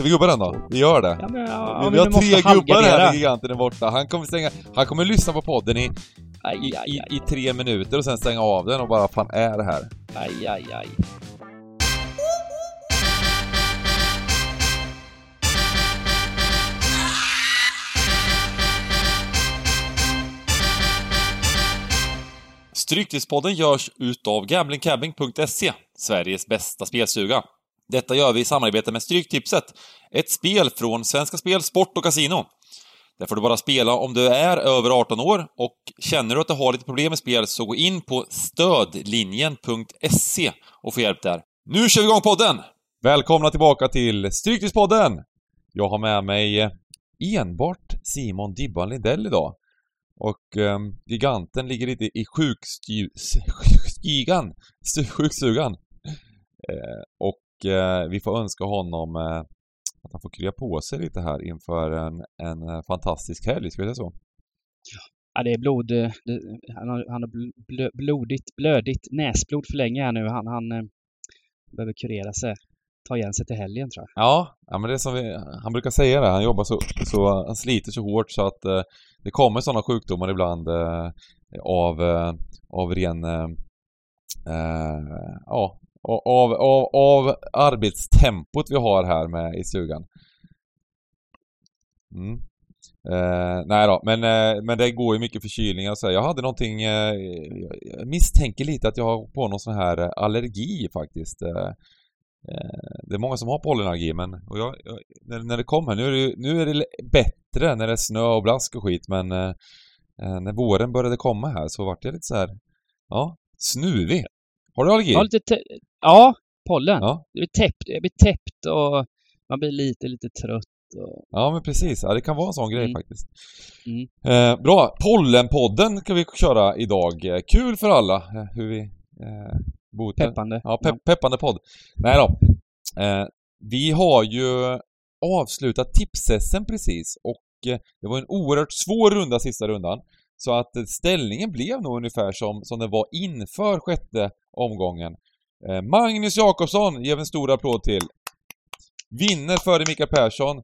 Ska vi gubba den då? Vi gör det. Ja, men, ja, vi, vi har tre gubbar här när giganten är borta. Han kommer stänga... Han kommer lyssna på podden i, Aj, i, aj, i, i tre minuter och sen stänga av den och bara fan är det här? aj, aj, aj. Stryktipspodden görs utav gamblingcabbing.se, Sveriges bästa spelstuga. Detta gör vi i samarbete med Stryktipset, ett spel från Svenska Spel, Sport och Casino. Där får du bara spela om du är över 18 år och känner du att du har lite problem med spel så gå in på stödlinjen.se och få hjälp där. Nu kör vi igång podden! Välkomna tillbaka till Stryktipspodden! Jag har med mig enbart Simon Dibban Lindell idag. Och eh, giganten ligger lite i sjukstugan. Sjukstugan. Eh, och vi får önska honom eh, att han får krya på sig lite här inför en, en eh, fantastisk helg, ska vi säga så? Ja, det är blod. eh, Det, han har, han har bl- blö, blodigt, blödigt näsblod för länge här nu. Han, han eh, behöver kurera sig. Ta igen sig till helgen tror jag. Ja, ja men det är som vi, han brukar säga det, han jobbar så, så han sliter så hårt så att eh, det kommer sådana sjukdomar ibland eh, av, eh, av ren, eh, eh, ja, av, av, av arbetstempot vi har här med i stugan. Mm. Eh, nej då, men, eh, men det går ju mycket förkylningar och så. här. Jag hade någonting, eh, jag misstänker lite att jag har på någon sån här eh, allergi faktiskt. Eh, eh, Det är många som har pollenallergi men och jag, jag, när, när det kommer, nu är det, nu är det bättre när det är snö och blask och skit men eh, eh, när våren började komma här så vart jag lite så här, ja, snuvig. Har du allergi? Ja, lite te- ja pollen. Ja. Det blir täppt, det blir täppt och man blir lite, lite trött. Och, Ja men precis, ja, det kan vara en sån grej Mm. faktiskt. Mm. Eh, bra, Pollenpodden kan vi köra idag. Kul för alla eh, hur vi eh, botar. peppande. Ja, pepp, peppande podd. Nej då. Eh, vi har ju avslutat tips precis och eh, det var en oerhört svår runda sista rundan. Så att ställningen blev nog ungefär som, som den var inför sjätte omgången. Eh, Magnus Jakobsson ger vi en stor applåd till. Vinner före Mikael Persson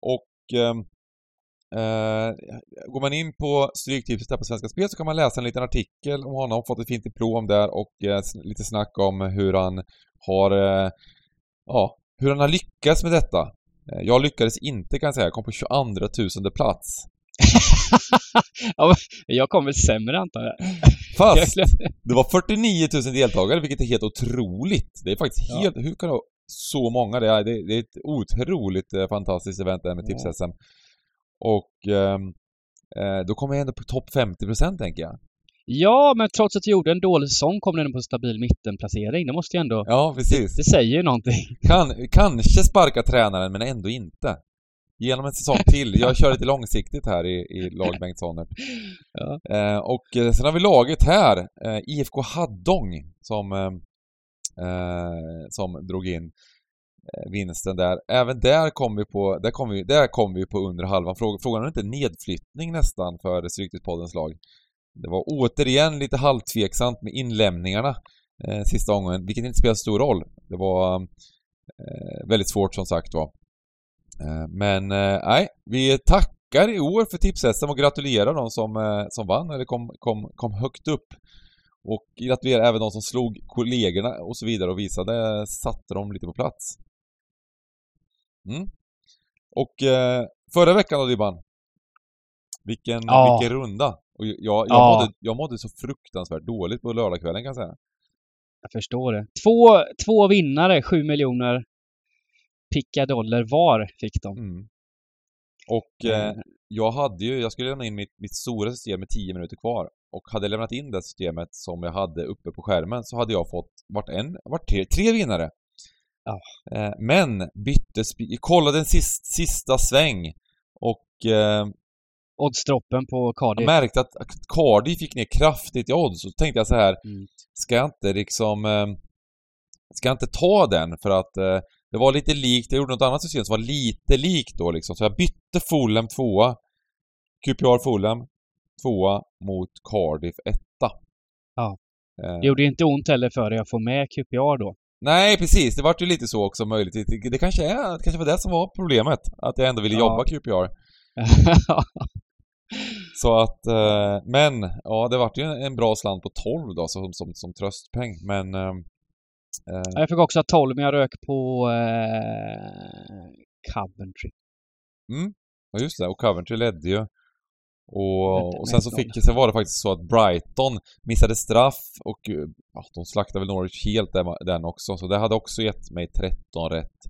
och ehm, Eh, går man in på Stryktipset på Svenska Spel så kan man läsa en liten artikel om honom, fått ett fint diplom där och eh, lite snack om hur han har, eh, ja, hur han har lyckats med detta. Eh, jag lyckades inte kan jag säga, jag kom på 22 000 plats. jag kom väl sämre antar jag. Fast det var 49 000 deltagare, vilket är helt otroligt. Det är faktiskt Ja. helt, hur kan det vara så många? Det är, det, det är ett otroligt eh, fantastiskt event det här med Ja. Tips-SM. Och ehm, eh, då kommer jag ändå på topp 50% tänker jag. Ja, men trots att jag gjorde en dålig säsong kom den på stabil mittenplacering. Det måste ju ändå... Ja, precis. Det säger ju någonting. Kan, kanske sparka tränaren, men ändå inte. Genom en säsong till. Jag kör lite långsiktigt här i, i lag Bengt Sonert. Ja. Eh, och eh, sen har vi laget här, eh, IFK Haddong, som, eh, eh, som drog in eh, vinsten där. Även där kom vi på, där kom vi, där kom vi på under halvan. Frågan, frågan är inte nedflyttning nästan för Stryktipspoddens lag. Det var återigen lite halvtveksamt med inlämningarna eh, sista omgången, vilket inte spelar stor roll. Det var eh, väldigt svårt som sagt var. Eh, men eh, nej, vi tackar i år för tips och gratulerar de som, eh, som vann eller kom, kom, kom högt upp. Och gratulerar även de som slog kollegorna och så vidare och visade, satte dem lite på plats. Mm. Och förra veckan då Dibban, vilken, Ja. vilken runda! Och jag, jag, Ja. mådde, jag mådde så fruktansvärt dåligt på lördagskvällen kan jag säga. Jag förstår det. Två, två vinnare, sju miljoner pickadoller var fick de. Mm. Och eh, Eh, jag hade ju, jag skulle lämna in mitt, mitt stora system med 10 minuter kvar. Och hade jag lämnat in det systemet som jag hade uppe på skärmen så hade jag fått vart en, vart tre, tre vinnare. Ja. Eh, men bytte, kollade en sist, sista sväng och eh, Oddsdroppen på jag Cardiff. märkte att Cardiff gick ner kraftigt i odds. Så tänkte jag så här, Mm. ska jag inte liksom... Eh, ska jag inte ta den för att eh, det var lite likt, jag gjorde något annat system som var lite likt då liksom. Så jag bytte Fulham tvåa, QPR Fulham tvåa mot Cardiff etta. Ja. Eh, Det gjorde inte ont heller för dig att få med QPR då. Nej, precis. Det vart ju lite så också möjligt. Det, kanske är, det kanske var det som var problemet. Att jag ändå ville Ja. jobba QPR. Så att, eh, men ja, det vart ju en, en bra slant på 12 då som, som, som tröstpeng. Men eh, jag fick också 12 men jag rök på eh, Coventry. Ja just det, och Coventry ledde ju. Och, och sen så 1-0. fick, sen var det faktiskt så att Brighton missade straff och eh, ja, de slaktade väl Norwich helt den också. Så det hade också gett mig 13 rätt.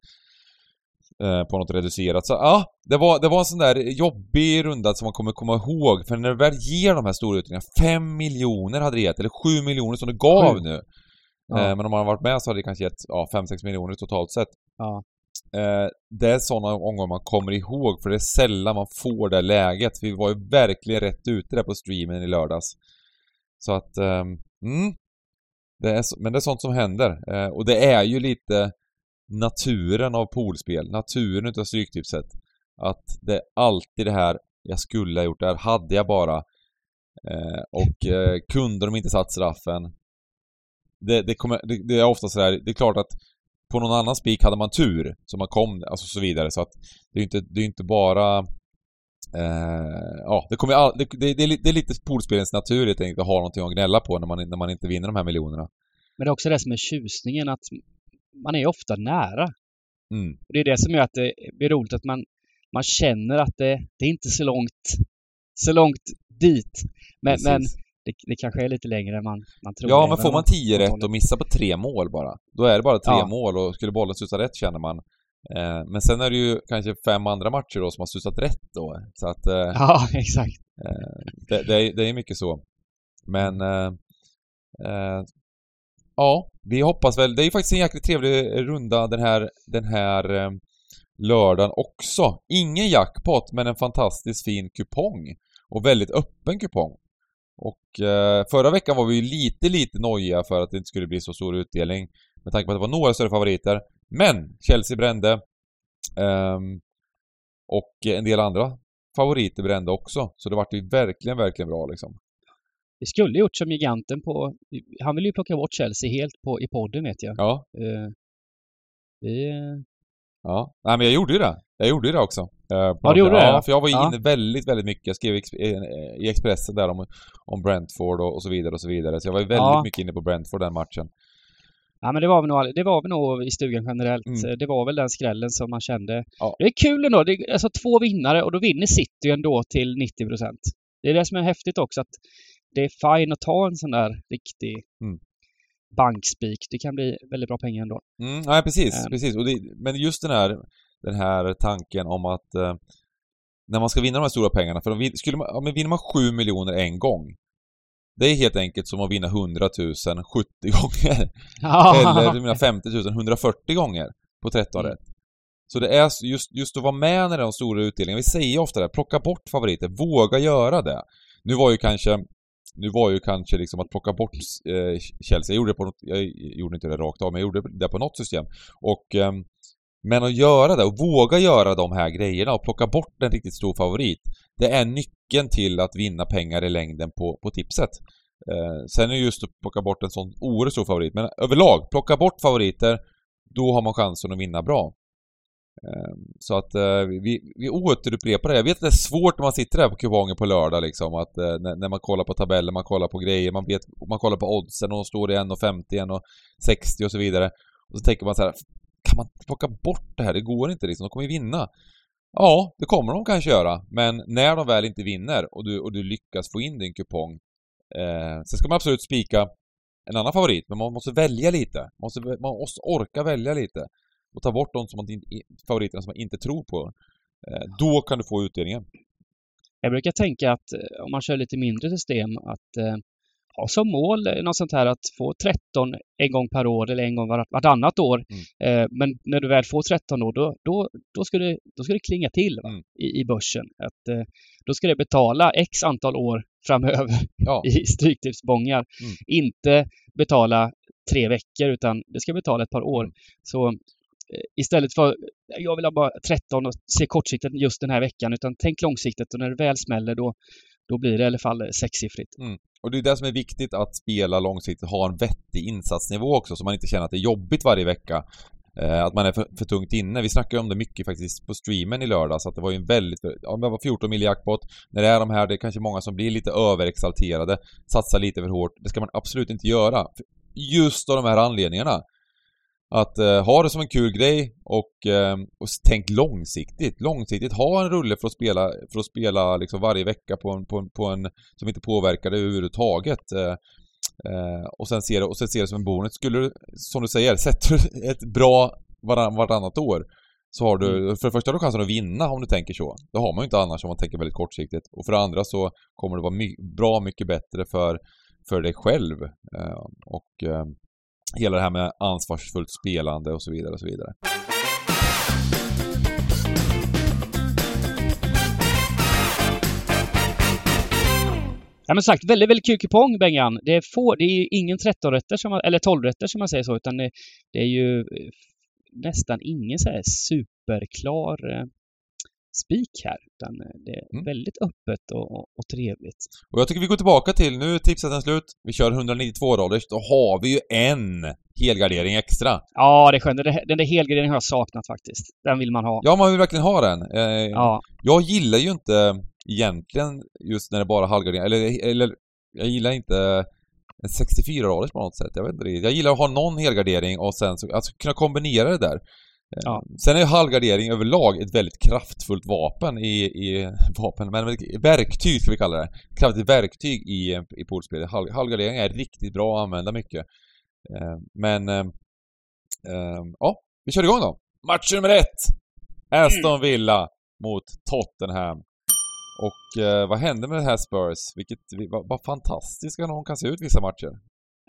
Eh, på något reducerat. Så ja, det var, det var en sån där jobbig runda som man kommer komma ihåg. För när du väl ger de här stora utdelningarna, 5 miljoner hade det gett, eller 7 miljoner som det gav Sju. nu. Ja. Eh, men om man har varit med så hade det kanske gett ja, 5-6 miljoner totalt sett. Ja. Eh, det är sådana omgångar man kommer ihåg för det är sällan man får det läget. Vi var ju verkligen rätt ute där på streamen i lördags. Så att, ehm, mm. Det är, men det är sånt som händer. Eh, och det är ju lite naturen av poolspel, naturen utav Stryktipset. Att det är alltid det här, jag skulle ha gjort det här, hade jag bara. Eh, och eh, kunde de inte satt straffen. Det, det, kommer, det, det är ofta sådär, det är klart att på någon annan spik hade man tur, så man kom, alltså så vidare. Så att det är inte, det är inte bara... Eh, ja, det kommer all, det, det, det, är, lite poolspelens natur helt enkelt att ha någonting att gnälla på när man, när man inte vinner de här miljonerna. Men det är också det som är tjusningen att man är ofta nära. Mm. Det är det som gör att det blir roligt att man, man känner att det, det är inte så långt, så långt dit. Men, Precis. men det, det kanske är lite längre än man, man tror. Ja, men får man 10 rätt och missar på tre mål bara, då är det bara tre Ja. mål och skulle bollen studsa rätt känner man. Eh, men sen är det ju kanske fem andra matcher då som har studsat rätt då. Så att eh, Ja, exakt. det, det, är, det är mycket så. Men... Eh, eh, ja, vi hoppas väl. Det är ju faktiskt en jäkligt trevlig runda den här, den här eh, lördagen också. Ingen jackpot, men en fantastiskt fin kupong. Och väldigt öppen kupong. Och eh, förra veckan var vi ju lite, lite nojiga för att det inte skulle bli så stor utdelning. Med tanke på att det var några större favoriter. Men Chelsea brände. ehm, och en del andra favoriter brände också. Så det vart ju verkligen, verkligen bra liksom. Vi skulle gjort som giganten på... Han vill ju plocka bort Chelsea helt på, i podden vet jag. Ja, Eh, vi... eh, ja. Nej men jag gjorde ju det. Jag gjorde ju det också. Eh, Ja, du gjorde det, Ja, för jag var Ja. inne väldigt, väldigt mycket. Jag skrev i Ex- i Expressen där om, om Brentford och, och så vidare och så vidare. Så jag var väldigt Ja. mycket inne på Brentford den matchen. Ja men det var vi nog, det var vi nog i stugan generellt. Mm. Det var väl den skrällen som man kände. Ja. Det är kul ändå. Det är alltså två vinnare och då vinner City ändå till 90 procent. Det är det som är häftigt också att det är fine att ta en sån där riktig Mm. bankspik. Det kan bli väldigt bra pengar ändå. Mm, nej precis, Ehm. precis. Och det, men just den här, den här tanken om att eh, när man ska vinna de här stora pengarna, för skulle man, ja, men vinner man 7 miljoner en gång det är helt enkelt som att vinna 100 000 70 gånger. Eller menar 50 000 140 gånger på 13 Mm. rätt. Så det är just, just att vara med när det är de stora utdelningarna. Vi säger ofta det, plocka bort favoriter, våga göra det. Nu var ju kanske nu var ju kanske liksom att plocka bort eh, Chelsea, jag gjorde, det på något, jag gjorde inte det rakt av, men jag gjorde det på något system. Och, ehm, men att göra det och våga göra de här grejerna och plocka bort en riktigt stor favorit. Det är nyckeln till att vinna pengar i längden på, på tipset. Eh, sen är det just att plocka bort en sån oerhört stor favorit. Men överlag, plocka bort favoriter, då har man chansen att vinna bra. Eh, så att eh, vi, vi återupprepar det. Jag vet att det är svårt när man sitter där på kupongen på lördag liksom, att eh, när, när man kollar på tabeller, man kollar på grejer, man vet, man kollar på oddsen och de står i 1,50, 1,60 och så vidare. Och så tänker man så här, kan man plocka bort det här? Det går inte liksom, de kommer ju vinna. Ja, det kommer de kanske göra, men när de väl inte vinner och du, och du lyckas få in din kupong eh, Sen ska man absolut spika en annan favorit, men man måste välja lite. Man måste, man måste orka välja lite. Och ta bort de som man, favoriterna som man inte tror på. Eh, då kan du få utdelningen. Jag brukar tänka att eh, om man kör lite mindre system att eh, ha som mål eh, något sånt här att få 13 en gång per år eller en gång var, vartannat år. Mm. Eh, men när du väl får 13 år då, då, då, ska, det, då ska det klinga till? Mm. I, i börsen. Att, eh, då ska det betala x antal år framöver Ja, i stryktipsbongar. Mm. Inte betala tre veckor utan det ska betala ett par år. Mm. Så eh, istället för jag vill ha bara 13 och se kortsiktigt just den här veckan utan tänk långsiktigt och när det väl smäller då, då blir det i alla fall sexsiffrigt och det är det som är viktigt att spela långsiktigt, ha en vettig insatsnivå också så man inte känner att det är jobbigt varje vecka. Eh, att man är för, för tungt inne. Vi snackade om det mycket faktiskt på streamen i lördags, att det var ju en väldigt... Ja, det var 14 mil jackpot. När det är de här, det är kanske många som blir lite överexalterade, satsar lite för hårt. Det ska man absolut inte göra. Just av de här anledningarna. Att eh, ha det som en kul grej och, eh, och tänk långsiktigt. Långsiktigt, ha en rulle för att spela, för att spela liksom varje vecka på en, på en, på en som inte påverkar det överhuvudtaget. Eh, eh, och sen se det, och sen se det som en bonus. Skulle du, som du säger, sätter du ett bra varann, vartannat år så har du, Mm. för det första har du chansen att vinna om du tänker så. Det har man ju inte annars om man tänker väldigt kortsiktigt. Och för det andra så kommer det vara my, bra mycket bättre för, för dig själv. Eh, och eh, hela det här med ansvarsfullt spelande och så vidare och så vidare. Ja men sagt, väldigt, väldigt kul kupong Bengan. Det är, få, det är ju ingen 13-rätter som eller 12-rätter som man säger så, utan det, det är ju eh, nästan ingen så här superklar eh, spik här. Utan eh, det är Mm. väldigt öppet och, och, trevligt. Och jag tycker vi går tillbaka till, nu är tipseten slut, vi kör 192 dollars, då har vi ju en helgardering extra. Ja, det är skönt. Den där- helgarderingen har jag saknat faktiskt. Den vill man ha. Ja, man vill verkligen ha den. Eh, Ja. Jag gillar ju inte egentligen just när det bara är halvgardering, eller, eller jag gillar inte en 64 dollars på något sätt. Jag vet inte riktigt. Jag gillar att ha någon helgardering och sen så, alltså kunna kombinera det där. Ja. Sen är ju halvgardering överlag ett väldigt kraftfullt vapen i, i vapen, men verktyg ska vi kalla det. Kraftigt verktyg i, i poolspel. Halv, halvgardering är riktigt bra att använda mycket. Eh, Men, eh, eh, ja, vi kör igång då. Match nummer ett! Aston Villa mot Tottenham. Och eh, vad hände med det här Spurs? Vilket, vad, vad fantastiska de kan se ut vissa matcher.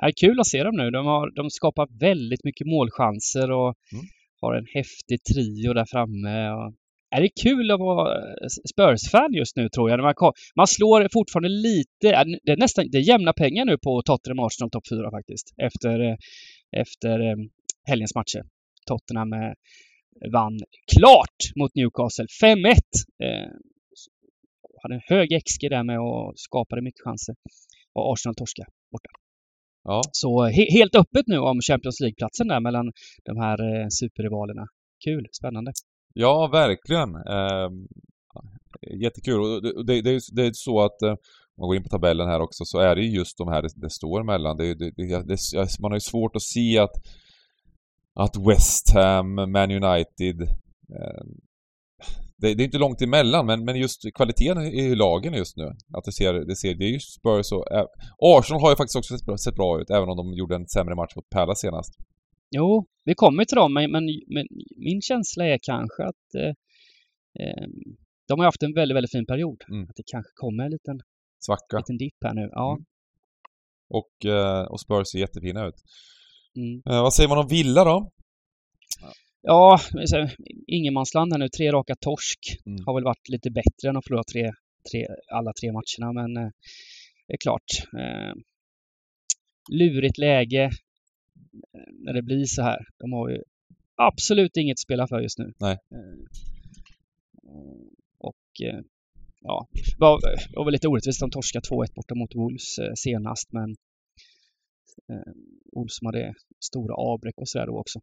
Är kul att se dem nu. De, har, de skapar väldigt mycket målchanser och Mm har en häftig trio där framme. Och... Är det kul att vara eh, Spurs-fan just nu tror jag. Man, kom, man slår fortfarande lite, det är nästan, det är jämna pengar nu på Tottenham Arsenal topp 4 faktiskt. Efter, eh, efter eh, helgens matcher. Tottenham vann klart mot Newcastle. 5-1! Eh, hade en hög XG där med och skapade mycket chanser. Och Arsenal torska borta. Ja, Så he helt öppet nu om Champions League-platsen där mellan de här eh, superrivalerna. Kul, spännande. ja verkligen. Eh, jättekul. Och det, det, det, är, så att eh, om man går in på tabellen här också så är det ju just de här det, det står mellan. Det, det, man har ju svårt att se att att West Ham, Man United eh, det, det är inte långt emellan men, men just kvaliteten i lagen just nu. Att det ser, det ser, det är ju Spurs och... Äh, Arsenal har ju faktiskt också sett bra, sett bra ut även om de gjorde en sämre match mot Palace senast. Jo, vi kommer till dem, men, men, men min känsla är kanske att eh, eh, de har haft en väldigt, väldigt fin period. Mm. Att det kanske kommer en liten, Svacka. liten dipp här nu. Ja. Mm. Och, eh, och Spurs ser jättefina ut. Mm. Eh, vad säger man om Villa då? Ja, ingenmansland här nu. Tre raka torsk. Mm. Har väl varit lite bättre än att förlora tre, tre, alla tre matcherna, men eh, det är klart. Eh, lurigt läge eh, när det blir så här. De har ju absolut inget att spela för just nu. Nej. Eh, och eh, ja, det var, det var väl lite orättvist de torskade 2-1 borta mot Wolves senast, men eh, Wolves som hade stora avbräck och sådär då också.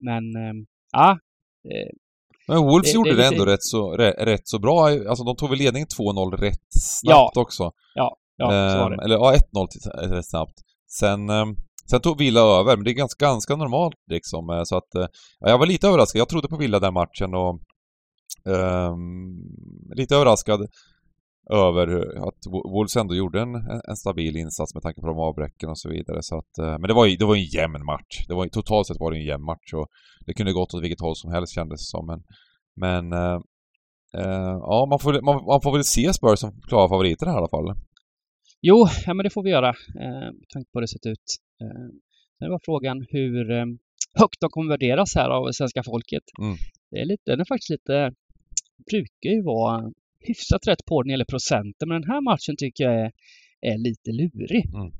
Men eh, ja, Men Wolves Det- gjorde det det, ändå rätt så, rätt, så bra. Alltså de tog väl ledningen 2-0 rätt snabbt också. ja, så var Ehm, det. Eller ja, 1-0 till- rätt snabbt. Sen, ehm, sen tog Villa över, men det är ganska, ganska normalt liksom. eh, Så att, eh, ja, jag var lite överraskad. Jag trodde på Villa den matchen och ehm, lite överraskad över att Wo- Wolves ändå gjorde en, en stabil insats med tanke på de avbräcken och så vidare. Så att, eh, men det var ju det var en jämn match. Det var, totalt sett var det en jämn match och det kunde gått åt vilket håll som helst kändes det som. Men, men eh, eh, ja, man får, man, man får väl se Spurs som klara favoriter här i alla fall. Jo, ja, men det får vi göra. Eh, med tanke på hur det sett ut. Eh, sen var frågan hur eh, högt de kommer värderas här av svenska folket. Mm. Det är lite, den är faktiskt lite, brukar ju vara hyfsat rätt på när det gäller procenten, men den här matchen tycker jag är, är lite lurig. Mm.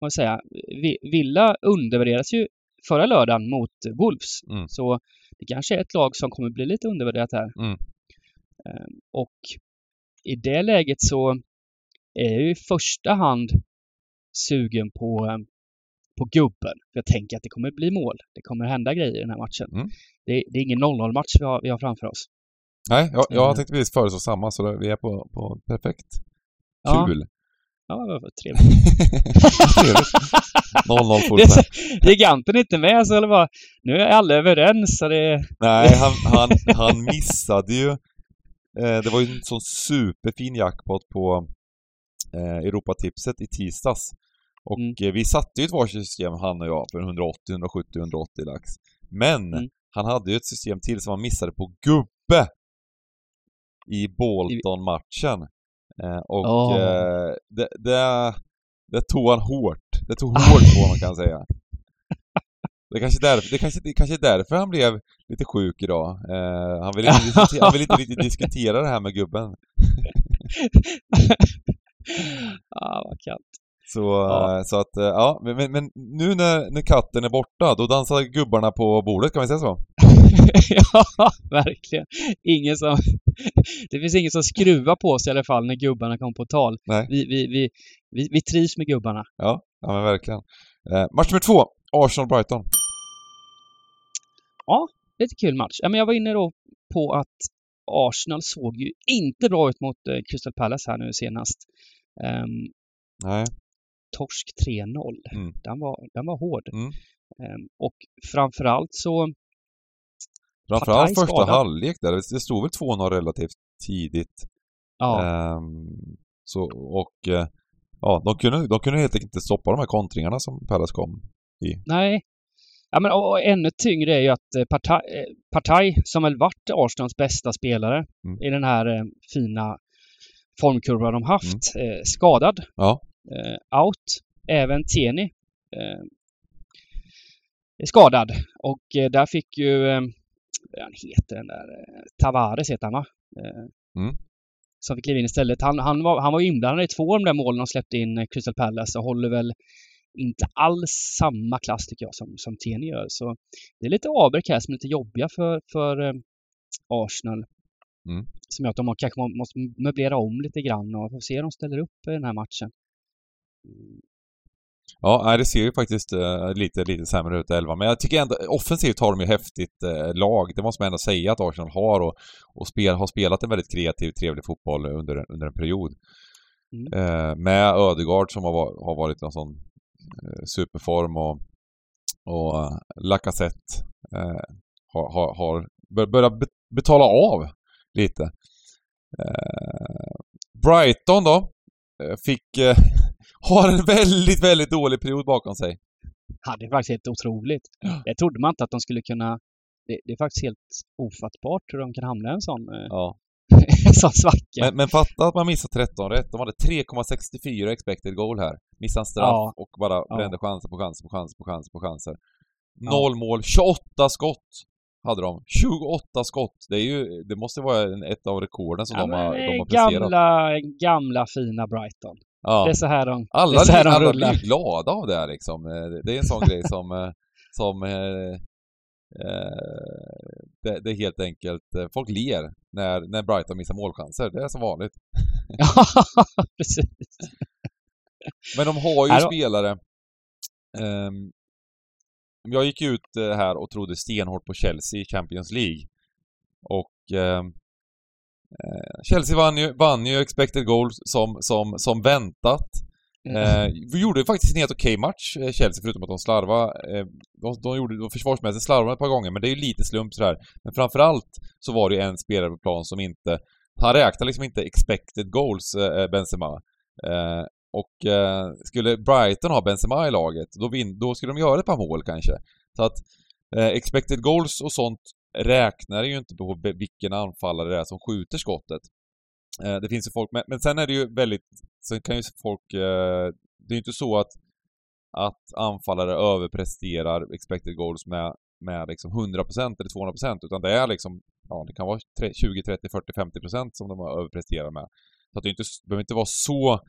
Jag säga. Vi- Villa undervärderas ju förra lördagen mot Wolves. Mm. Så det kanske är ett lag som kommer bli lite undervärderat här. Mm. Eh, och i det läget så är ju i första hand sugen på, eh, på gubben. För jag tänker att det kommer bli mål. Det kommer hända grejer i den här matchen. Mm. Det, det är ingen 0-0-match vi vi har framför oss. Nej, jag, jag Mm. tänkte precis föreslå samma, så det- vi är på, på perfekt. Kul! Ja, vad trevligt. Trevligt. 0-0 Det är fortfarande. så, giganten är inte med så eller bara, nu är alla överens så det... Nej, han, han, han missade ju. Eh, det var ju en sån superfin jackpot på eh, Europatipset i tisdags. Och Mm. eh, vi satte ju ett varsitt system, han och jag, för 180, 170, 180 lax. Men Mm. han hade ju ett system till som han missade på gubbe i Bolton-matchen. Eh, och Åh. eh, det, det, det tog han hårt. Det tog hårt på man kan säga. Det kanske därför, det kanske, det kanske är därför han blev lite sjuk idag. Eh, han, vill inte, han vill inte riktigt diskutera det här med gubben. ah, vad kallt. Så, Ja. eh, så att, eh, ja, men, men, men nu när, när katten är borta, då dansar gubbarna på bordet, kan vi säga så? ja, verkligen. Ingen som... det finns ingen som skruvar på sig i alla fall när gubbarna kommer på tal. Vi, vi, vi, vi, vi trivs med gubbarna. Ja, ja men verkligen. Eh, match nummer två, Arsenal-Brighton. Lite kul match. Ja, men jag var inne då på att Arsenal såg ju inte bra ut mot eh, Crystal Palace här nu senast. Um, Nej. torsk 3-0. Mm. Den, var, den var hård. Mm. Ehm, och framförallt så... Framförallt första halvlek där, det stod väl 2-0 relativt tidigt. Ja, Ehm, så, och eh, ja, de kunde, de kunde helt enkelt inte stoppa de här kontringarna som Palace kom i. nej. Ja, men, och, och ännu tyngre är ju att eh, Partaj, eh, Partaj som väl varit Arsenals bästa spelare Mm. i den här eh, fina formkurvan de haft, eh, skadad. Ja. out. Även eh, är skadad. Och där fick ju, han heter den där, eh, Tavares heter han va? Eh, Mm. Som fick kliva in istället. Han, han, var, han var inblandad i två av de där målen de släppte in eh, Crystal Palace och håller väl inte alls samma klass tycker jag som, som Tierney gör. Så det är lite avbräck här som är lite jobbiga för, för Arsenal. Mm. Som gör att de kanske må- måste möblera om lite grann och får se hur de ställer upp i den här matchen. Ja, det ser ju faktiskt eh, lite, lite sämre ut 11, men jag tycker ändå, offensivt har de ju häftigt eh, lag. Det måste man ändå säga att Arsenal har och, och spel, har spelat en väldigt kreativ, trevlig fotboll under, under en period. Mm. Eh, med Ödegaard som har, har varit i någon sån superform och, och Lacazette har, har, har bör, börjat be- betala av lite. Brighton då, fick, har en väldigt, väldigt dålig period bakom sig. Ja, det är faktiskt helt otroligt. Det trodde man inte att de skulle kunna... Det, det är faktiskt helt ofattbart hur de kan hamna i en sån, eh, Ja. en sån svacka. Men, men fatta att man missar 13 rätt. De hade 3,64 expected goal här. Missade en straff Ja. och bara Ja. brände chanser på chanser på chanser på chanser på chanser. Ja. Noll mål, 28 skott hade de. 28 skott! Det är ju, det måste vara en, ett av rekorden som Ja, de, har, de har presterat. gamla, gamla fina Brighton. Ja. Det är så här de... Alla, så här de alla blir glada av det här liksom. Eh, Det är en sån grej som, eh, som eh, det, det är helt enkelt, folk ler när, när Brighton missar målchanser. Det är som vanligt. Ja, precis. Men de har ju då. spelare. ehm, jag gick ut här och trodde stenhårt på Chelsea i Champions League. Och eh, Chelsea vann ju, vann ju expected goals som, som, som väntat. Eh, vi gjorde faktiskt en helt okej match, eh, Chelsea, förutom att de slarvade. Eh, de, de gjorde de försvarsmässigt slarvade ett par gånger, men det är ju lite slump sådär. Men framförallt så var det ju en spelare på plan som inte... Han räknar liksom inte expected goals, eh, Benzema. Eh, och eh, skulle Brighton ha Benzema i laget, då, vin, då skulle de göra ett par mål kanske. Så att eh, expected goals och sånt räknar ju inte på vilken anfallare det är som skjuter skottet. Eh, det finns ju folk, men, men sen är det ju väldigt, sen kan ju folk, eh, det är ju inte så att, att anfallare överpresterar expected goals med, med liksom 100% eller 200% utan det är liksom, ja det kan vara 20, 30, 40, 50% som de överpresterar med. Så att det, inte, det behöver inte vara så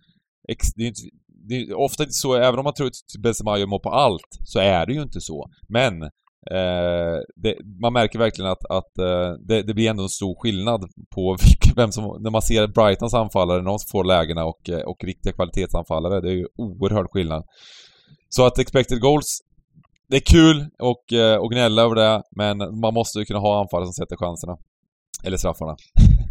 ex, det är inte, det är ofta inte så, även om man tror att Benzema gör mål på allt, så är det ju inte så. Men Eh, det, man märker verkligen att, att eh, det, det, blir ändå en stor skillnad på vem som... När man ser Brightons anfallare, när de får lägena och, eh, och riktiga kvalitetsanfallare, det är ju oerhörd skillnad. Så att expected goals, det är kul och, eh, och gnälla över det, men man måste ju kunna ha anfallare som sätter chanserna. Eller straffarna.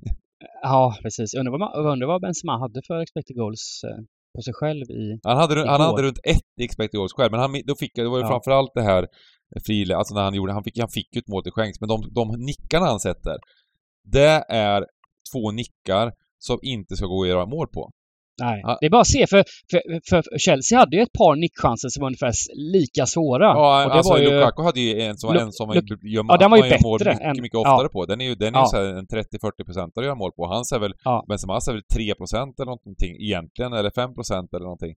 ja, precis. Undrar vad, undrar vad Benzema hade för expected goals eh, på sig själv i... Han hade, han hade runt ett i expected goals själv, men han, då fick, det var ju ja. framförallt det här Frile, alltså när han gjorde, han fick, han fick ju ett mål till skänks, men de, de nickarna han sätter, det är två nickar som inte ska gå att göra mål på. Nej, det är bara att se för, för, för Chelsea hade ju ett par nickchanser som var ungefär lika svåra. Ja, och det alltså var ju... Lukaku hade ju en som, en som Luk gör, ja, den var ju bättre mål mycket, än, mycket oftare ja. på. Den är ju, den är ja. ju en 30-40 procent att göra mål på. Hans är väl, ja. Benzemas är väl 3 procent eller någonting egentligen, eller 5 procent eller någonting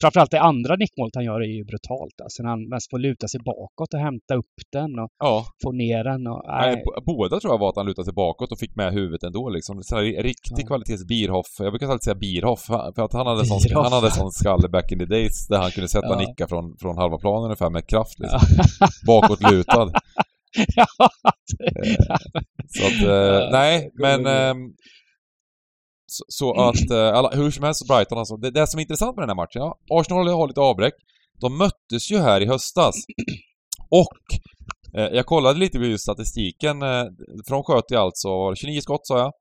framförallt det andra nickmålet han gör är ju brutalt. Alltså när han mest får luta sig bakåt och hämta upp den och ja. få ner den. Och, nej. båda tror jag var att han lutade sig bakåt och fick med huvudet ändå liksom. Så riktig ja. kvalitets Bierhoff. Jag brukar alltid säga Bierhoff för att han hade, sån, han hade sån skalle back in the days där han kunde sätta ja. nicka från, från halva planen ungefär med kraft liksom. Ja. Bakåtlutad. ja, eh, så att, eh, nej, men så, så att, eh, alla, hur som helst, Brighton alltså. Det, det som är intressant med den här matchen, ja, Arsenal har lite avbräck. De möttes ju här i höstas. Och eh, jag kollade lite på statistiken. Eh, för de sköt ju alltså 29 skott sa jag.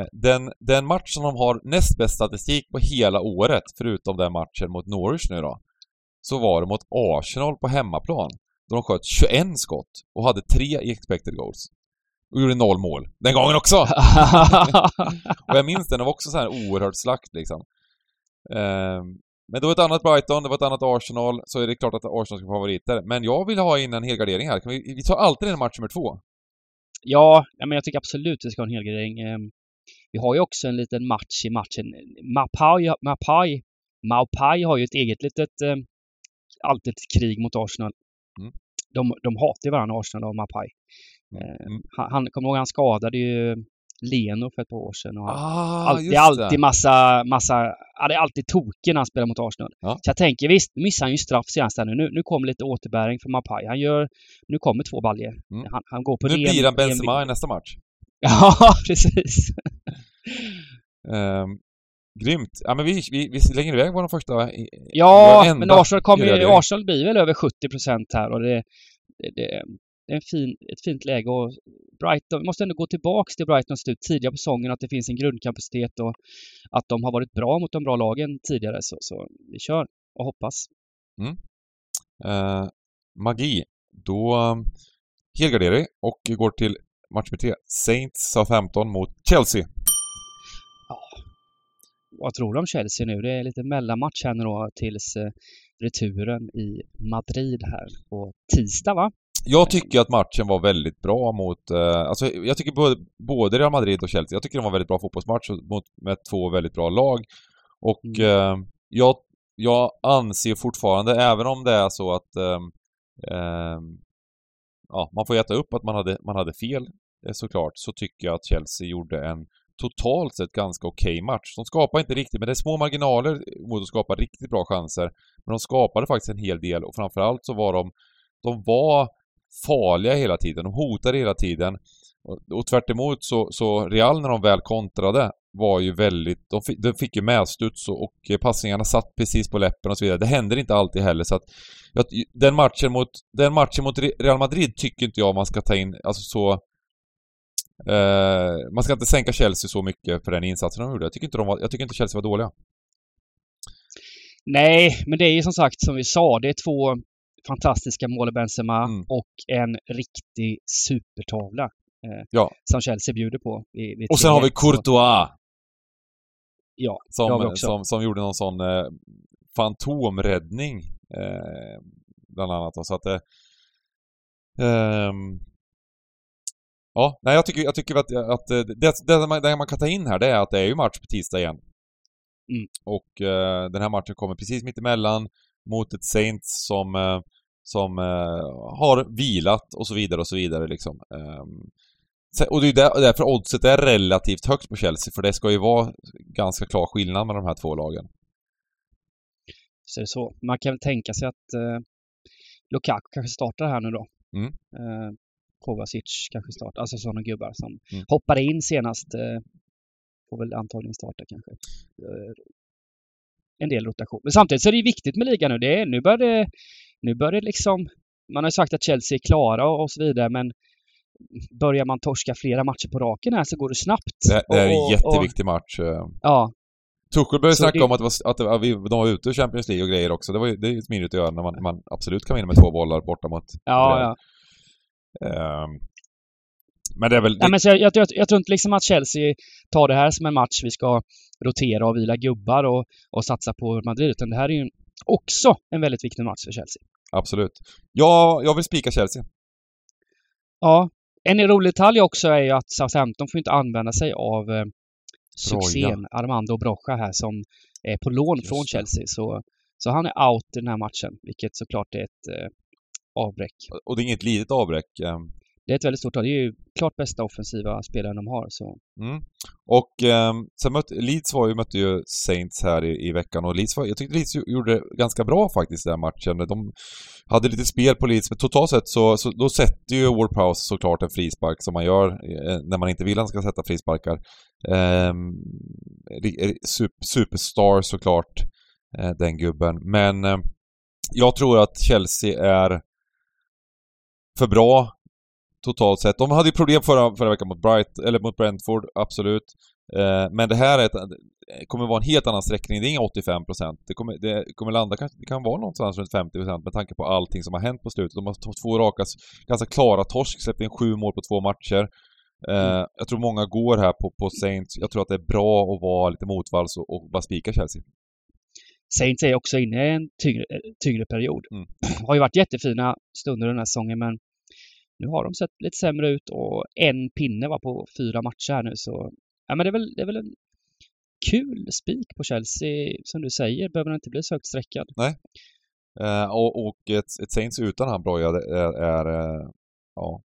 Eh, den, den match som de har näst bäst statistik på hela året, förutom den matchen mot Norwich nu då, så var det mot Arsenal på hemmaplan. Då de sköt 21 skott och hade tre expected goals. Och gjorde noll mål. Den gången också! och jag minns den, det var också så här oerhört slakt liksom. Um, men det var ett annat Brighton, det var ett annat Arsenal, så är det klart att Arsenal ska vara favoriter. Men jag vill ha in en helgardering här. Kan vi, vi tar alltid en match nummer två. Ja, men jag tycker absolut vi ska ha en helgardering. Ehm, vi har ju också en liten match i matchen. Mapai, Mapai, Maupai har ju ett eget litet, ehm, alltid ett krig mot Arsenal. Mm. De, de hatar varandra, Arsenal och Mapai. Eh, mm. Han, han kommer ihåg, han skadade ju Leno för ett par år sedan. Och ah, all, det är alltid massa, massa, ja, det är alltid token när han spelar mot Arsenal. Ja. Så jag tänker visst, nu missar han ju straff senast nu. nu. Nu kommer lite återbäring för Mapai. Han gör, nu kommer två baljer. Mm. Han, han, går på Nu blir han Benzema i nästa match. ja, precis. um, grymt. Ja men vi, vi, vi slänger iväg vår första... Ja, men Arsenal, kommer, Arsenal blir väl över 70% här och det, det, det en fin, ett fint läge och Brighton, vi måste ändå gå tillbaks till Brightons slut tidigare på säsongen, att det finns en grundkapacitet och att de har varit bra mot de bra lagen tidigare. Så, så vi kör och hoppas. Mm. Eh, magi. Då helgarderar vi och går till match med tre. Saints Southampton mot Chelsea. Vad tror du om Chelsea nu? Det är lite mellanmatch här nu då tills eh, returen i Madrid här på tisdag va? Jag tycker att matchen var väldigt bra mot, eh, alltså jag tycker både, både Real Madrid och Chelsea, jag tycker de var väldigt bra fotbollsmatch mot, med två väldigt bra lag. Och mm. eh, jag, jag anser fortfarande, även om det är så att eh, ja, man får äta upp att man hade, man hade fel såklart, så tycker jag att Chelsea gjorde en totalt sett ganska okej okay match. De skapade inte riktigt, men det är små marginaler mot att skapa riktigt bra chanser. Men de skapade faktiskt en hel del och framförallt så var de de var farliga hela tiden. De hotade hela tiden. Och, och tvärt så, så Real när de väl kontrade var ju väldigt... De fick, de fick ju medstuds och, och passningarna satt precis på läppen och så vidare. Det händer inte alltid heller så att... Den matchen mot, den matchen mot Real Madrid tycker inte jag man ska ta in, alltså så... Eh, man ska inte sänka Chelsea så mycket för den insatsen de gjorde. Jag tycker inte, de var, jag tycker inte Chelsea var dåliga. Nej, men det är ju som sagt som vi sa, det är två fantastiska mål i Benzema mm. och en riktig supertavla. Eh, ja. Som Chelsea bjuder på. Vid, vid och sen har vi Courtois! Ja, som, det har vi också. Som, som gjorde någon sån eh, fantomräddning eh, bland annat. Så att eh, ehm, Ja, nej jag tycker, jag tycker att, att det, det, man, det man kan ta in här det är att det är ju match på tisdag igen. Mm. Och eh, den här matchen kommer precis mitt emellan mot ett Saints som eh, som eh, har vilat och så vidare och så vidare liksom. Um, och det är där, därför oddset är relativt högt på Chelsea, för det ska ju vara ganska klar skillnad mellan de här två lagen. Så är det så. Man kan väl tänka sig att eh, Lukaku kanske startar här nu då. Mm. Kovacic kanske startar, alltså sådana gubbar som Mm. hoppade in senast. Eh, får väl antagligen starta kanske. Eh, en del rotation. Men samtidigt så är det viktigt med ligan nu. Det är, nu börjar det, nu börjar det liksom, man har sagt att Chelsea är klara och, och så vidare men börjar man torska flera matcher på raken här så går det snabbt. Det, det är en Och- och- jätteviktig match. eh. Ja, Tuchel började Så snacka det- om att, att att vi, de var ute ur Champions League och grejer också. Det, var, det är ju smidigt att göra när man, man absolut kan vinna med två bollar borta mot ja, ja. Ehm, men det är väl... Nej, men jag, jag, jag, jag tror inte liksom att Chelsea tar det här som en match vi ska rotera och vila gubbar och, och satsa på Madrid. Utan det här är ju också en väldigt viktig match för Chelsea. Absolut. Ja, jag vill spika Chelsea. Ja, en rolig detalj också är ju att Southampton får inte använda sig av eh, succén Armando Brocha här som är på lån Just från. Chelsea. Så, så han är out i den här matchen, vilket såklart är ett eh, avbräck. Och det är inget litet avbräck. ehm. Det är ett väldigt stort Det är ju klart bästa offensiva spelaren de har. Så. Mm. Och eh, sen mötte, Leeds var ju, mötte ju Saints här i, i veckan och Leeds var, jag tyckte Leeds gjorde ganska bra faktiskt den här matchen. De hade lite spel på Leeds, men totalt sett så, så då sätter ju Ward Prowse såklart en frispark som man gör eh, när man inte vill att han ska sätta frisparkar. Eh, superstar såklart, eh, den gubben. Men eh, jag tror att Chelsea är för bra totalt sett. De hade ju problem förra, förra veckan mot Bright, eller mot Brentford, absolut. Eh, men det här är ett, kommer vara en helt annan sträckning. Det är inga 85 Det kommer, det kommer landa, kanske, det kan vara någonstans runt 50% med tanke på allting som har hänt på slutet. De har två raka, ganska klara torsk, släppt in sju mål på två matcher. Eh, Jag tror många går här på, på Saints. Jag tror att det är bra att vara lite motvalls och, och bara spika Chelsea. Saints är också inne i en tyngre, tyngre period. Mm. Har ju varit jättefina stunder den här säsongen men nu har de sett lite sämre ut och en pinne var på fyra matcher här nu så ja, men det är väl, det är väl en kul spik på Chelsea som du säger. Behöver den inte bli så högt sträckad. Eh, och, och ett, ett Saints utan han Broja är, är eh, ja,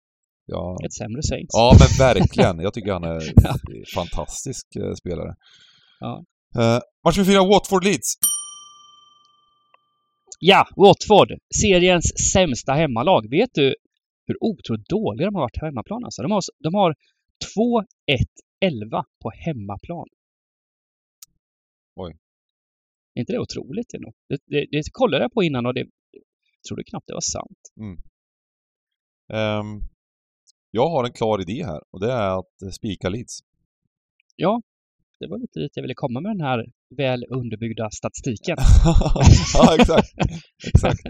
ja, Ett sämre Saints. Ja, men verkligen. Jag tycker han är Ja. fantastisk eh, spelare. Ja. Eh, match nummer fyra, Watford-Leeds. Ja, Watford! Seriens sämsta hemmalag. Vet du hur otroligt dåliga de har varit på hemmaplan? Alltså, de har, de har 2-1-11 på hemmaplan. Oj. Är inte det otroligt ändå? Det, det, det kollade jag på innan och det trodde knappt det var sant. Ehm, jag har en klar idé här och det är att spika Leeds. Ja, det var lite dit jag ville komma med den här väl underbyggda statistiken. ja, exakt. exakt.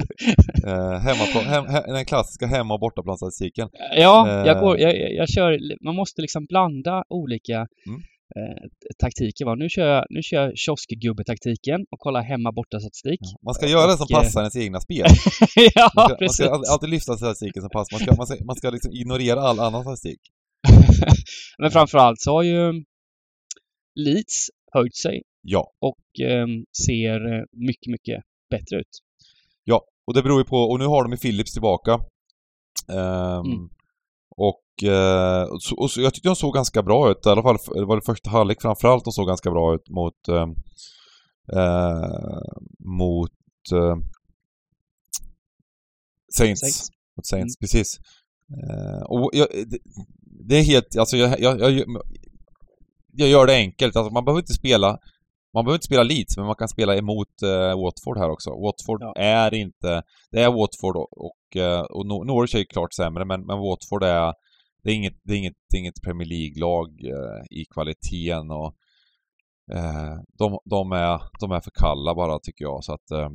Eh, hemmaplan, hem, he, den klassiska hemma och bortaplanstatistiken. Ja, Eh. jag, går, jag, jag- kör, man måste liksom blanda olika Mm. eh, taktiker. Va? Nu kör jag, nu kör jag kioskgubbetaktiken och kollar hemma borta statistik. Man ska göra det som Och, eh, passar ens egna spel. ja, Man ska, man precis. ska alltid, alltid lyfta statistiken som passar. Man ska, man ska, man ska liksom ignorera all annan statistik. Men framförallt så har ju Leeds höjt sig Ja. och eh, ser eh, mycket, mycket bättre ut. Ja, och det beror ju på, och nu har de ju Philips tillbaka. Ehm, Mm. Och, eh, och, så, och jag tyckte de såg ganska bra ut, i alla fall det var det första halvlek framförallt de såg ganska bra ut mot ehm, eh, mot eh, Saints. Saints. Mot Saints, Mm. precis. Eh, och jag, det, det är helt, alltså jag, jag, jag, jag gör det enkelt, alltså man behöver inte spela man behöver inte spela Leeds, men man kan spela emot eh, Watford här också. Watford Ja. är inte... Det är Watford och, och, eh, och Nor- Norwich är ju klart sämre, men, men Watford är... Det är inget, det är inget, det är inget Premier League-lag eh, i kvaliteten och... Eh, de, de, är, de är för kalla bara, tycker jag, så att... Eh,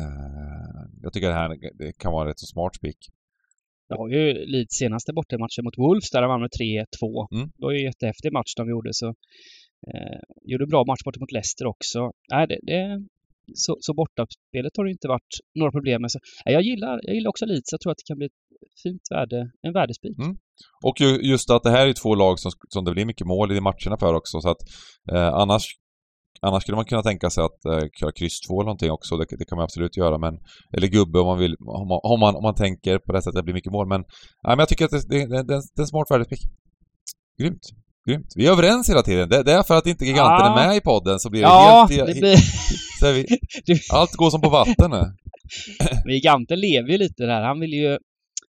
eh, jag tycker det här det kan vara rätt så smart spik. Jag har ju Leeds senaste bortamatchen mot Wolves där de vann med 3-2. Mm. Det var ju en jättehäftig match de gjorde så eh, gjorde en bra match borta mot Leicester också. Nej, det, det, så, så bortaspelet har det inte varit några problem med. Så, nej, jag, gillar, jag gillar också Leeds. Jag tror att det kan bli ett fint värde, en värdespik. Mm. Och ju, just att det här är två lag som, som det blir mycket mål i matcherna för också, så att eh, annars Annars skulle man kunna tänka sig att eh, köra kryss 2 eller någonting också, det, det kan man absolut göra, men... Eller gubbe om man vill, om man, om man, om man tänker på det sättet att det blir mycket mål, men... Nej, men jag tycker att det, det, det, det är en smart värdespick. Grymt. Grymt. Vi är överens hela tiden. Det, det är för att inte giganten Ja. är med i podden så blir det Ja, helt... det blir... så vi, allt går som på vatten nu. Men giganten lever ju lite där. Han vill ju,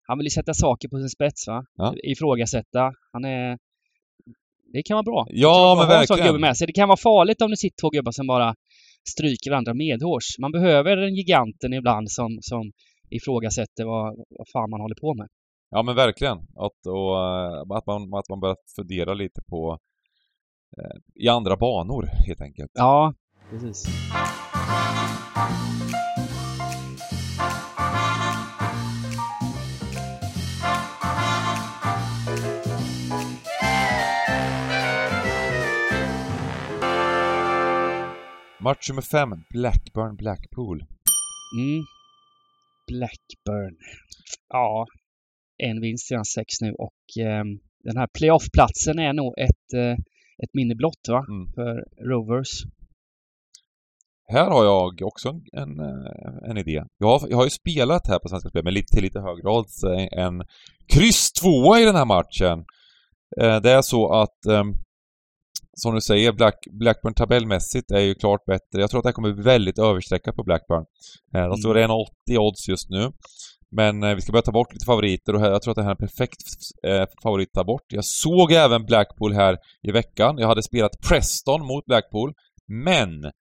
han vill ju sätta saker på sin spets va. Ja. Ifrågasätta. Han är... Det kan vara bra. Ja, men Ha en sån gubbe verkligen. med sig. Det kan vara farligt om det sitter två gubbar som bara stryker varandra medhårs. Man behöver en giganten ibland som, som ifrågasätter vad, vad fan man håller på med. Ja men verkligen. Att, och, eh, att, man, att man börjar fundera lite på eh, i andra banor helt enkelt. Ja, precis. Match nummer fem, Blackburn Blackpool. Mm. Blackburn. Ja, en vinst sedan sex nu och eh, den här playoff-platsen är nog ett, eh, ett minne blott va? Mm. För Rovers. Här har jag också en, en, eh, en idé. Jag har, jag har ju spelat här på Svenska Spel med lite, till lite högre odds eh, en kryss tvåa i den här matchen. Eh, Det är så att ehm, som du säger, Black, Blackburn tabellmässigt är ju klart bättre. Jag tror att det här kommer bli väldigt överstreckat på Blackburn. Eh, De står 1,80 odds just nu. Men eh, vi ska börja ta bort lite favoriter och här, jag tror att det här är en perfekt eh, favorit att ta bort. Jag såg även Blackpool här i veckan. Jag hade spelat Preston mot Blackpool. Men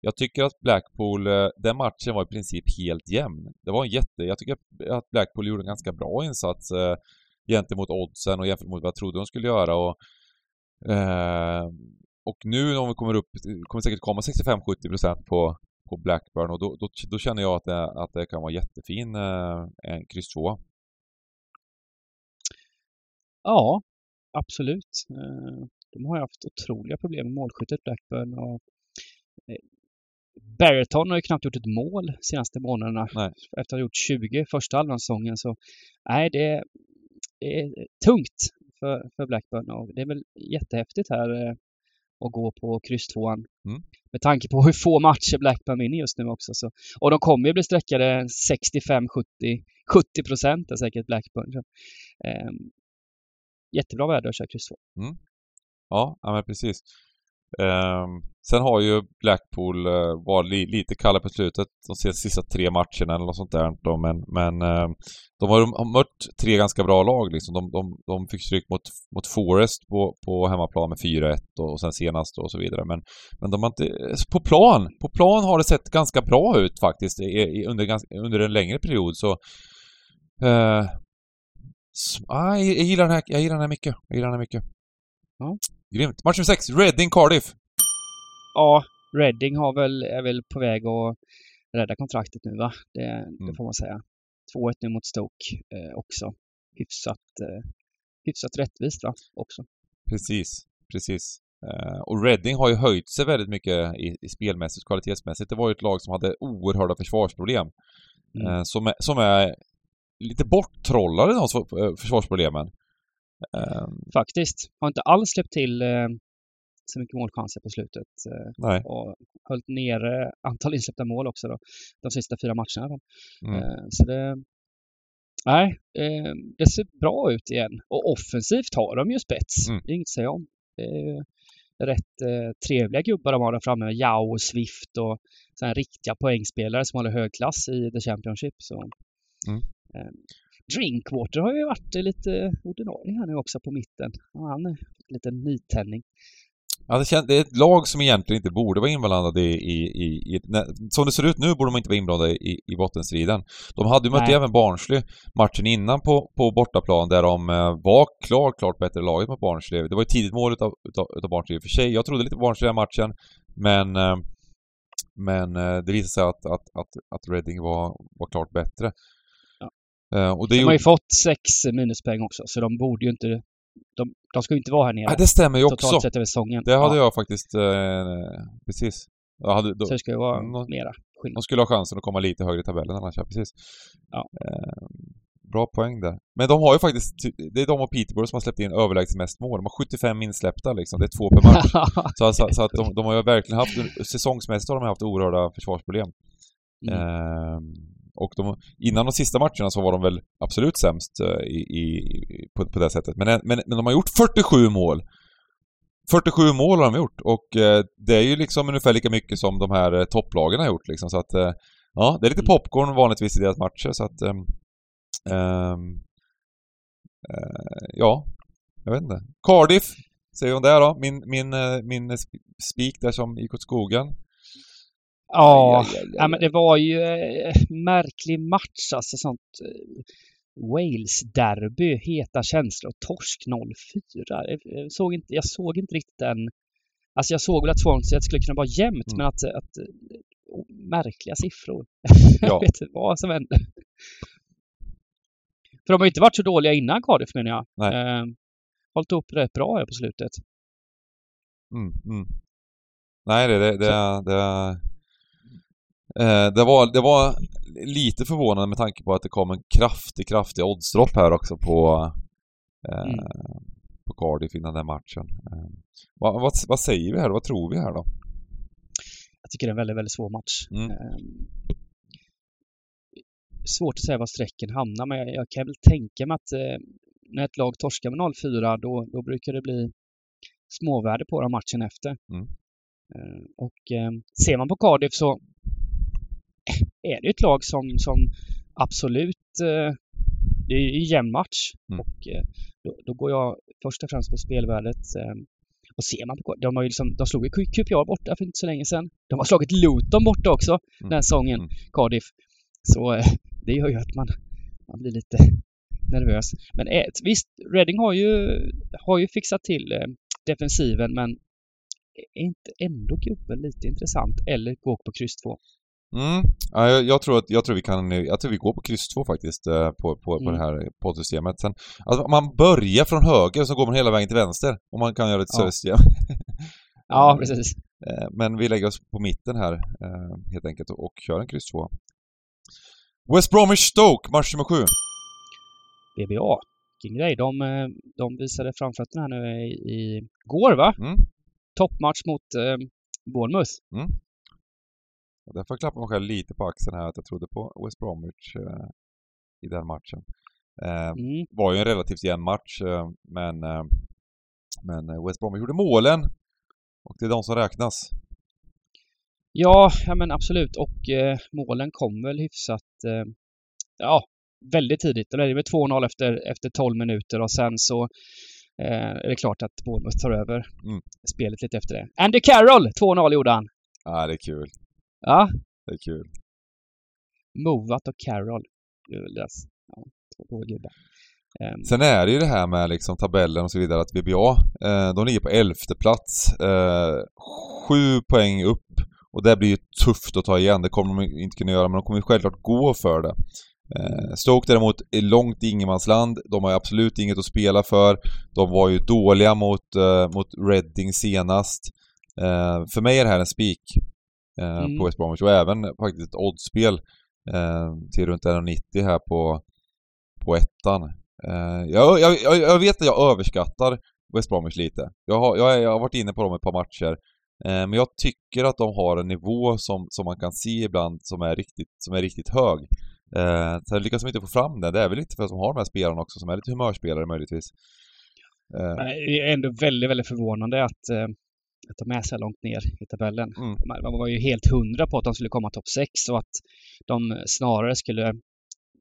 jag tycker att Blackpool, den matchen var i princip helt jämn. Det var en jätte... Jag tycker att Blackpool gjorde en ganska bra insats gentemot oddsen och jämfört mot vad jag trodde de skulle göra och... Eh, och nu om vi kommer upp, kommer säkert komma 65-70% på, på Blackburn och då, då, då känner jag att det, att det kan vara jättefin eh, kryss 2. Ja, absolut. Eh, De har ju haft otroliga problem med målskyttet Blackburn och eh, Barreton har ju knappt gjort ett mål de senaste månaderna. Nej. Efter att ha gjort 20 första halvan säsongen så nej, det är, det är tungt för, för Blackburn och det är väl jättehäftigt här eh, att gå på kryss tvåan. Mm. Med tanke på hur få matcher Blackburn vinner just nu också. Så. Och de kommer ju bli sträckade 65-70 70 procent är säkert Blackburn. Så, ehm, jättebra värde att köra kryss två. Ja, ja men precis. Ehm, sen har ju Blackpool eh, varit li, lite kalla på slutet de sista, tre matcherna eller något sånt där. Men men ehm, de har, har mött tre ganska bra lag liksom. De, de, de fick stryk mot, mot Forest på, på hemmaplan med 4-1 och, och sen senast och så vidare. Men, men de har inte... Eh, på plan! På plan har det sett ganska bra ut faktiskt i, i, under, ganska, under en längre period så... eh, ah, jag, jag gillar den här, jag gillar den här mycket. Jag gillar den här mycket. Ja. Grymt. Match nummer 6, Reading Cardiff. Ja, Reading har väl, är väl på väg att rädda kontraktet nu va? Det, det Mm. får man säga. 2-1 nu mot Stoke eh, också. Hyfsat, eh, hyfsat rättvist va? Också. Precis, precis. Eh, och Reading har ju höjt sig väldigt mycket i, i spelmässigt, kvalitetsmässigt. Det var ju ett lag som hade oerhörda försvarsproblem. Mm. Eh, som, är, som är lite borttrollade de eh, försvarsproblemen. Eh, Faktiskt. Har inte alls släppt till eh, så mycket målchanser på slutet. Eh, nej. och hållit nere antal insläppta mål också då. De sista fyra matcherna. Mm. Eh, så det... Nej, eh, det ser bra ut igen. Och offensivt har de ju spets. Mm. Det är inget att säga om. Det är ju rätt eh, trevliga gubbar de har där framme. Yao och Swift och såna riktiga poängspelare som håller hög klass i The Championship. Så. Mm. Drinkwater har ju varit lite ordinarie här nu också på mitten. Ja, han är lite nytändning. Ja, det, kän- det är ett lag som egentligen inte borde vara inblandade i... i, i, i som det ser ut nu borde de inte vara inblandade i, i bottenstriden. De hade ju mött även Barnsley matchen innan på, på bortaplan där de eh, var klart, klart bättre laget mot Barnsley. Det var ett tidigt mål utav, utav, utav Barnsley i och för sig. Jag trodde lite på Barnsley i den matchen. Men... eh, Men eh, det visade sig att, att, att, att Reading var, var klart bättre. Eh, och det De har ju fått sex minuspoäng också, så de borde ju inte... De, de ska ju inte vara här nere. Ja, det stämmer ju totalt också. sett över säsongen. Det hade ja, jag faktiskt... Eh, precis. Jag hade, då, Så det ska ju vara Mm. mera De skillnad. skulle ha chansen att komma lite högre i tabellen annars, ja precis. Ja. Eh, bra poäng där. Men de har ju faktiskt, det är de och Peterborough som har släppt in överlägset mest mål. De har 75 insläppta liksom, det är två per match. så, så, så att de, de har ju verkligen haft, säsongsmässigt har de haft oerhörda försvarsproblem. Mm. Eh, och de, innan de sista matcherna så var de väl absolut sämst eh, i, i, på, på det sättet. Men, men, men de har gjort 47 mål! 47 mål har de gjort och eh, det är ju liksom ungefär lika mycket som de här eh, topplagen har gjort liksom så att eh, Ja, det är lite Mm. popcorn vanligtvis i deras matcher så att... ehm, eh, ja, jag vet inte. Cardiff, säger hon där då. Min, min, eh, min sp- spik där som gick åt skogen. Ja, Aj, aj, aj, ja men det var ju eh, märklig match alltså sånt. eh, Wales-derby, heta känslor, torsk 0-4. Jag, såg inte, jag såg inte riktigt den. Alltså jag såg väl att Swansea skulle kunna vara jämnt Mm. men att, att oh, märkliga siffror. Ja. jag vet inte vad som hände. För de har ju inte varit så dåliga innan Cardiff menar jag. Nej. Eh, hållit upp rätt bra här på slutet. Mm, mm. Nej, det, det, det, det, eh, det, var, det var lite förvånande med tanke på att det kom en kraftig, kraftig oddsdropp här också på, eh, Mm. på Cardiff innan den matchen. Eh, vad, vad, vad säger vi här? Vad tror vi här då? Jag tycker det är en väldigt, väldigt svår match. Mm. Svårt att säga var strecken hamnar, men jag, jag kan väl tänka mig att eh, när ett lag torskar med 0-4, då, då brukar det bli småvärde på den matchen efter. Mm. Och eh, ser man på Cardiff så är det ett lag som, som absolut eh, det är ju jämn match Mm. och eh, då, då går jag först och främst på spelvärdet. Eh, och ser man på de har ju liksom, de slog ju QPR borta för inte så länge sedan. De har slagit Luton borta också den här säsongen, Mm. Cardiff. Så eh, det gör ju att man, man blir lite nervös. Men eh, visst, Reading har ju, har ju fixat till eh, defensiven men är inte ändå gubben lite intressant? Eller gå på kryss 2? Mm. Ja, jag, jag, tror att, jag tror vi kan, jag tror vi går på kryss 2 faktiskt eh, på, på, på Mm. det här poddsystemet. Sen, alltså, man börjar från höger och så går man hela vägen till vänster. Om man kan göra ett Ja. system. Ja, precis. Eh, Men vi lägger oss på mitten här eh, helt enkelt och, och kör en kryss 2. West Bromwich Stoke, match nummer 7. BBA. Vilken grej. De, de visade framfötterna här nu i, i går va? Mm. Toppmatch mot eh, Bournemouth. Och Därför klappar jag mig själv lite på axeln här att jag trodde på West Bromwich eh, i den matchen. Eh, Mm. var ju en relativt jämn match eh, men, eh, men West Bromwich gjorde målen och det är de som räknas. Ja, ja men absolut. Och eh, målen kom väl hyfsat, eh, ja, väldigt tidigt. Det är med 2-0 efter, efter 12 minuter och sen så är det klart att Bournemouth tar över Mm. spelet lite efter det. Andy Carroll! 2-0 gjorde han. Ja, det är kul. Ja, Det är kul. Movat och Carroll. Det är väl deras, ja, två gubbar. Ehm, Sen är det ju det här med liksom tabellen och så vidare att VBA, eh, de ligger på elfte plats. Eh, sju poäng upp. Och det blir ju tufft att ta igen. Det kommer de inte kunna göra, men de kommer ju självklart gå för det. Eh, Stoke däremot är långt i ingenmansland. De har ju absolut inget att spela för. De var ju dåliga mot, eh, mot Reading senast. Eh, för mig är det här en spik eh, Mm. på West Bromwich och även faktiskt ett oddspel eh, till runt 1,90 här på, på ettan. Eh, jag, jag, jag- vet att jag överskattar West Bromwich lite. Jag har, jag, jag har varit inne på dem ett par matcher. Eh, men jag tycker att de har en nivå som, som man kan se ibland som är riktigt, som är riktigt hög. Eh, sen lyckas de inte få fram det. Det är väl lite för att de har de här spelarna också som är lite humörspelare möjligtvis. Eh, Det är ändå väldigt, väldigt förvånande att, eh, är så här långt ner i tabellen. Mm. Man, var ju helt hundra på att de skulle komma topp 6 och att de snarare skulle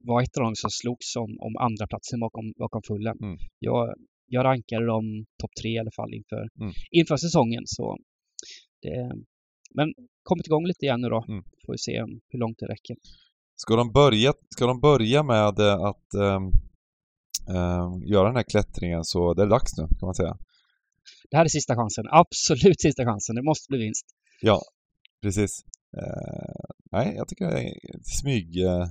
vara ett av de som slogs om, om andra platsen bakom, bakom fullen. Mm. Jag, jag rankade dem topp 3 i alla fall inför, Mm. inför säsongen. Så det, men kommit igång lite igen nu då. Mm. Får vi se hur långt det räcker. Ska de börja, ska de börja med att ehm, ehm, göra den här klättringen så det är dags nu kan man säga. Det här är sista chansen. Absolut sista chansen. Det måste bli vinst. Ja, precis. Eh, nej, jag tycker det är smyg, eh,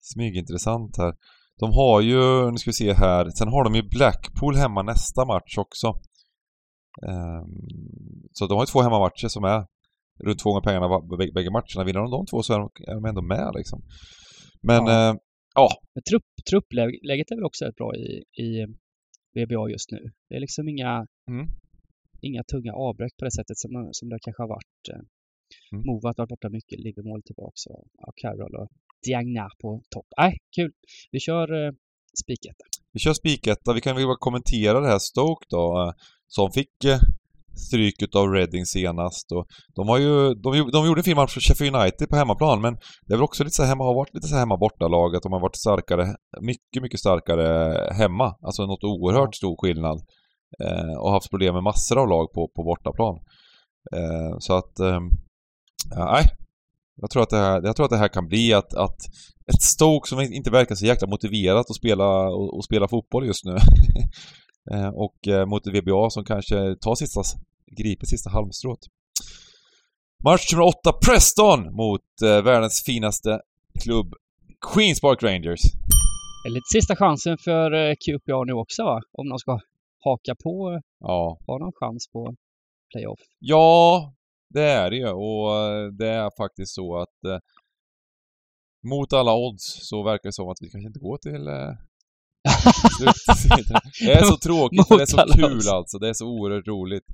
smygintressant här. De har ju, nu ska vi se här, sen har de ju Blackpool hemma nästa match också. Ehm, så de har ju två hemmamatcher som är runt två gånger pengarna bägge matcherna. Vinner de de två så är de, är de ändå med liksom. Men Ja. eh, ja, Men trupp, truppläget är väl också rätt bra i, i VBA just nu. Det är liksom inga, Mm. Inga tunga avbräck på det sättet som, som det kanske har varit. Eh, Mm. Movat har varit borta mycket, Livermore tillbaka och ja, Carroll och Diagna på topp. Nej, kul. Vi kör eh, spiketta. Vi kör spiketta. Vi kan väl bara kommentera det här Stoke då, eh, som fick eh, stryk av Reading senast och de har ju, de, de gjorde en fin match för Sheffield United på hemmaplan men det är väl också lite så hemma, har varit lite så hemma bortalag att de har varit starkare, mycket, mycket starkare hemma. Alltså något oerhört stor skillnad. Eh, och haft problem med massor av lag på, på bortaplan. Eh, så att, eh, nej. Jag tror att det här, jag tror att det här kan bli att, att ett Stoke som inte verkar så jäkla motiverat att spela, och, och spela fotboll just nu. Eh, och eh, mot VBA som kanske tar sista, griper sista halmstrået. Match nummer 8, Preston mot eh, världens finaste klubb, Queens Park Rangers. Det är Lite sista chansen för eh, QPR nu också va? Om de ska haka på, ja. ha någon chans på playoff. Ja, det är det ju och det är faktiskt så att eh, mot alla odds så verkar det som att vi kanske inte går till eh, det är så tråkigt det är så kul alltså. Det är så oerhört roligt.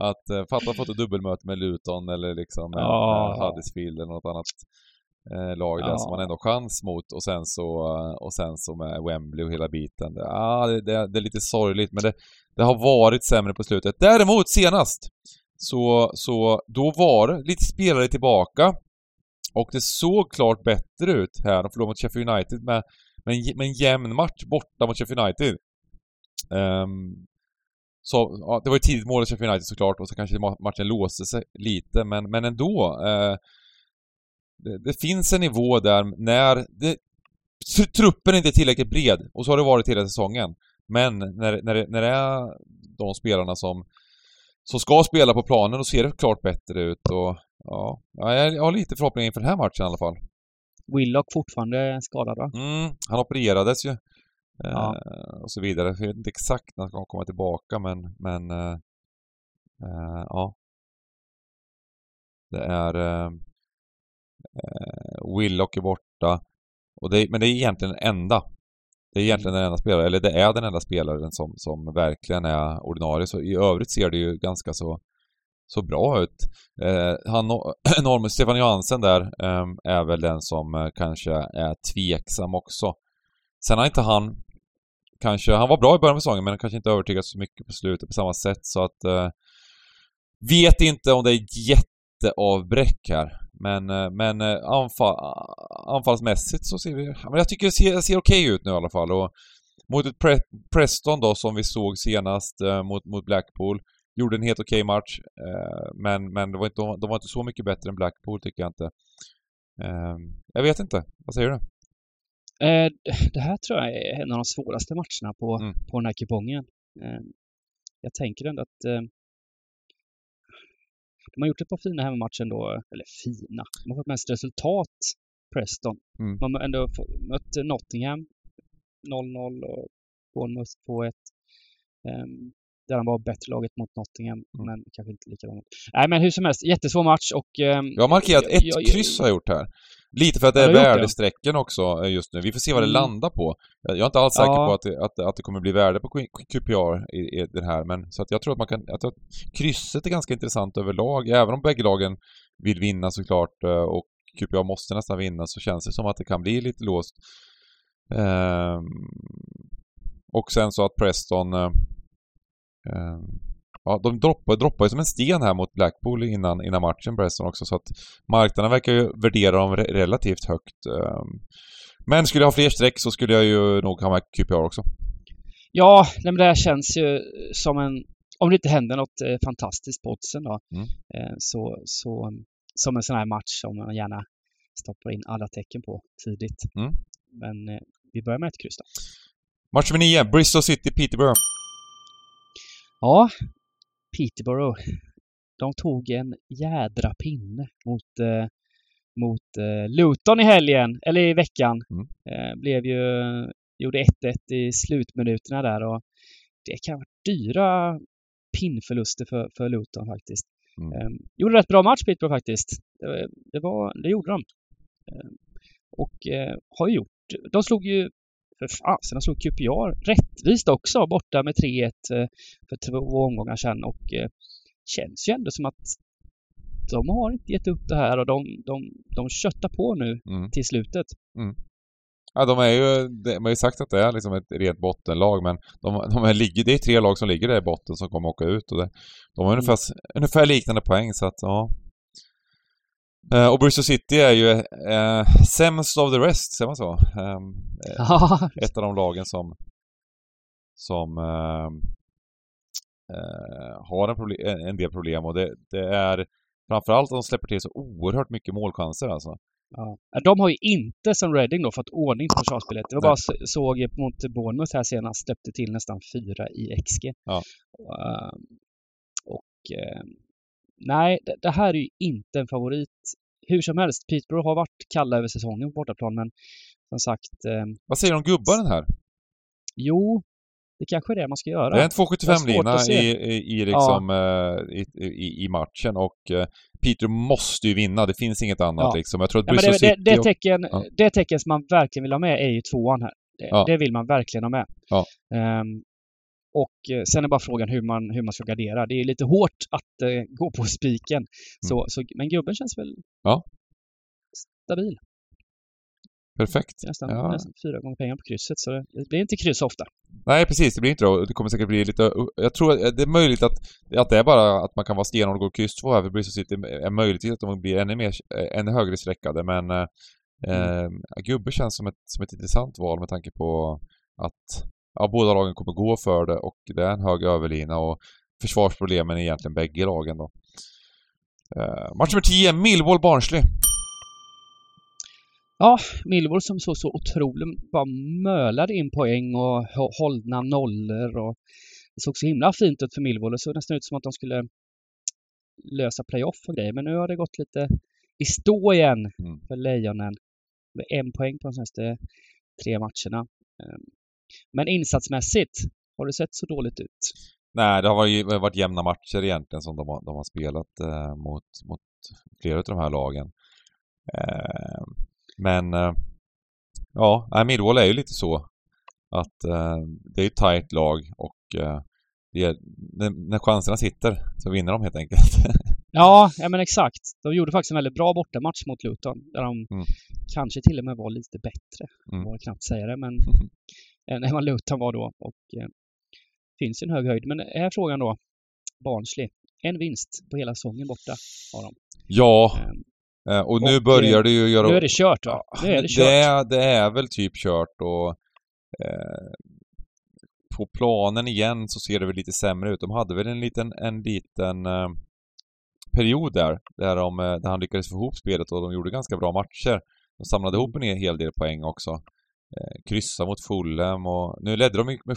Att eh, fatta fått ett dubbelmöte med Luton eller liksom ja. med Huddersfield eller något annat eh, lag där ja. som man ändå chans mot och sen så, och sen så med Wembley och hela biten. Ja, ah, det, det, det, är lite sorgligt men det, det har varit sämre på slutet. Däremot senast så, så då var det lite spelare tillbaka och det såg klart bättre ut här. De förlorade mot Sheffield United med med en, med en jämn match borta mot Sheffield United. Um, så, ja, det var ju tidigt mål i Sheffield United såklart och så kanske matchen låste sig lite men, men ändå. Eh, det, det, finns en nivå där när det, truppen inte är tillräckligt bred och så har det varit hela säsongen. Men när, när, det, när det är de spelarna som, som ska spela på planen, då ser det klart bättre ut och ja, jag har lite förhoppningar inför den här matchen i alla fall. Willock fortfarande skadad va? Mm, han opererades ju. Ja. Eh, och så vidare. Jag vet inte exakt när han kommer komma tillbaka men, men eh, eh, ja. Det är eh, Willock är borta. Och det, men det är egentligen den enda. Det är egentligen den enda spelaren, eller det är den enda spelaren som, som verkligen är ordinarie. Så i övrigt ser det ju ganska så så bra ut. Eh, han, Normus Stefan Johansen där eh, är väl den som eh, kanske är tveksam också. Sen har inte han kanske, han var bra i början av säsongen men kanske inte övertygat så mycket på slutet på samma sätt så att eh, vet inte om det är jätteavbräck här. Men, eh, men eh, anfall, anfallsmässigt så ser vi, men jag tycker det ser, ser okej okay ut nu i alla fall och mot ett Pre Preston då som vi såg senast eh, mot, mot Blackpool Gjorde en helt okej okay match. Eh, men men det var inte, de var inte så mycket bättre än Blackpool tycker jag inte. Ehm, jag vet inte. Vad säger du? Eh, det här tror jag är en av de svåraste matcherna på, mm. på den här kupongen. Ehm, jag tänker ändå att eh, de har gjort ett par fina hemmamatcher ändå, eller fina, de har fått mest resultat, Preston. Mm. De har ändå mött Nottingham 0-0 och Bournemouth 2-1. Um, där han var bättre laget mot Nottingham, mm. men kanske inte lika långt. Nej, men hur som helst, jättesvår match och... Eh, jag har markerat ett jag, kryss har jag gjort här. Lite för att det är värdesträcken också eh, just nu. Vi får se vad det mm. landar på. Jag är inte alls säker ja. på att det, att, att det kommer bli värde på QPR i, i den här, men så att jag tror att man kan... Jag tror att krysset är ganska intressant överlag, även om bägge lagen vill vinna såklart eh, och QPR måste nästan vinna så känns det som att det kan bli lite låst. Um, och sen så att Preston Ehm, ja, de droppar, droppar ju som en sten här mot Blackpool innan, innan matchen, Preston också, så att marknaden verkar ju värdera dem relativt högt. Ehm, men skulle jag ha fler streck så skulle jag ju nog ha med QPR också. Ja, men det här känns ju som en... Om det inte händer något eh, fantastiskt på oddsen då, mm. eh, så, så som en sån här match som man gärna stoppar in alla tecken på tidigt. Mm. Men eh, vi börjar med ett kryss då. Match nummer 9, Bristol City, Peterborough. Ja, Peterborough. De tog en jädra pinne mot, eh, mot eh, Luton i helgen, eller i veckan. Mm. Eh, blev ju, gjorde 1-1 i slutminuterna där och det kan vara dyra pinnförluster för, för Luton faktiskt. Mm. Eh, gjorde rätt bra match Peterborough faktiskt. Det, var, det gjorde de. Eh, och eh, har gjort, de slog ju för fasen, de slog QPR rättvist också borta med 3-1 eh, för två omgångar sedan och eh, känns ju ändå som att de har inte gett upp det här och de, de, de köttar på nu mm. till slutet. Mm. Ja, de är ju, de har ju sagt att det är liksom ett rent bottenlag men de, de är, ligger, det är tre lag som ligger där i botten som kommer åka ut och det, de har ungefär, ungefär liknande poäng så att ja. Eh, och Bristol City är ju eh, sämst of the rest, säger man så? Ja, ett av de lagen som som eh, har en, en- del problem och det, det är framförallt att de släpper till så oerhört mycket målchanser alltså. Ja. De har ju inte som Reading då fått ordning på försvarsspelet. Det var Nej. bara så- såg mot Bournemouth här senast, släppte till nästan fyra i XG. Ja. Ehm, och nej, det, det här är ju inte en favorit. Hur som helst, Peterborough har varit kalla över säsongen på bortaplan men som sagt, eh, Vad säger du om gubbaren här? jo, det kanske är det man ska göra. Det är en Jag har svårt 2,75-lina att se. i, i, i, liksom, eh, i, i, i matchen och eh, Peter måste ju vinna. Det finns inget annat Ja. liksom. Jag tror att Ja, det, det, det, och- tecken, Ja. det tecken som man verkligen vill ha med är ju tvåan här. Det, Ja. det vill man verkligen ha med. Ja. Och eh, sen är bara frågan hur man, hur man ska gardera. Det är lite hårt att eh, gå på spiken. Så, så, men gubben känns väl Mm. Ja. stabil. Perfekt. Det Nästan, Ja. nästan fyra gånger pengar på krysset. Så det, det blir inte kryss ofta. Nej, precis. Det blir inte det. Det kommer säkert bli lite... Jag tror att det är möjligt att, att det är bara att man kan vara stenhård och gå kryss två här för City är möjligtvis att de blir ännu mer, eh, ännu högre sträckade men eh, eh, Gubbe känns som ett, som ett intressant val med tanke på att ja, båda lagen kommer gå för det och det är en hög överlina och försvarsproblemen är egentligen bägge lagen då. Eh, match nummer 10, Millwall Barnsley. Millwall som såg så otroligt bara mölade in poäng och hå- hållna nollor och det såg så himla fint ut för Millwall. Det såg nästan ut som att de skulle lösa playoff och grejer. Men nu har det gått lite i stå igen Mm. för Lejonen. Med en poäng på de senaste tre matcherna. Men insatsmässigt, har det sett så dåligt ut? Nej, det har varit, jämna matcher egentligen som de har, de har spelat eh, mot, mot flera av de här lagen. Eh, men eh, ja, nej, Millwall är ju lite så att eh, det är ett tajt lag och eh, är, när, när chanserna sitter så vinner de helt enkelt. Ja, ja men exakt. De gjorde faktiskt en väldigt bra bortamatch mot Luton. Där de Mm. kanske till och med var lite bättre. Mm. Jag vågar knappt säga det, men än än vad Luton var då. Och eh, finns en hög höjd. Men är frågan då. Barnsley. En vinst på hela säsongen borta har de. ja, eh, och nu Och, börjar eh, det ju göra... Nu är det kört va? Nu är det det, kört. är, det är väl typ kört och eh, på planen igen så ser det väl lite sämre ut. De hade väl en liten, en liten eh, period där, där, de, eh, där han lyckades få ihop spelet och de gjorde ganska bra matcher. De samlade ihop en hel del poäng också. Eh, kryssa mot Fulham och nu ledde de med,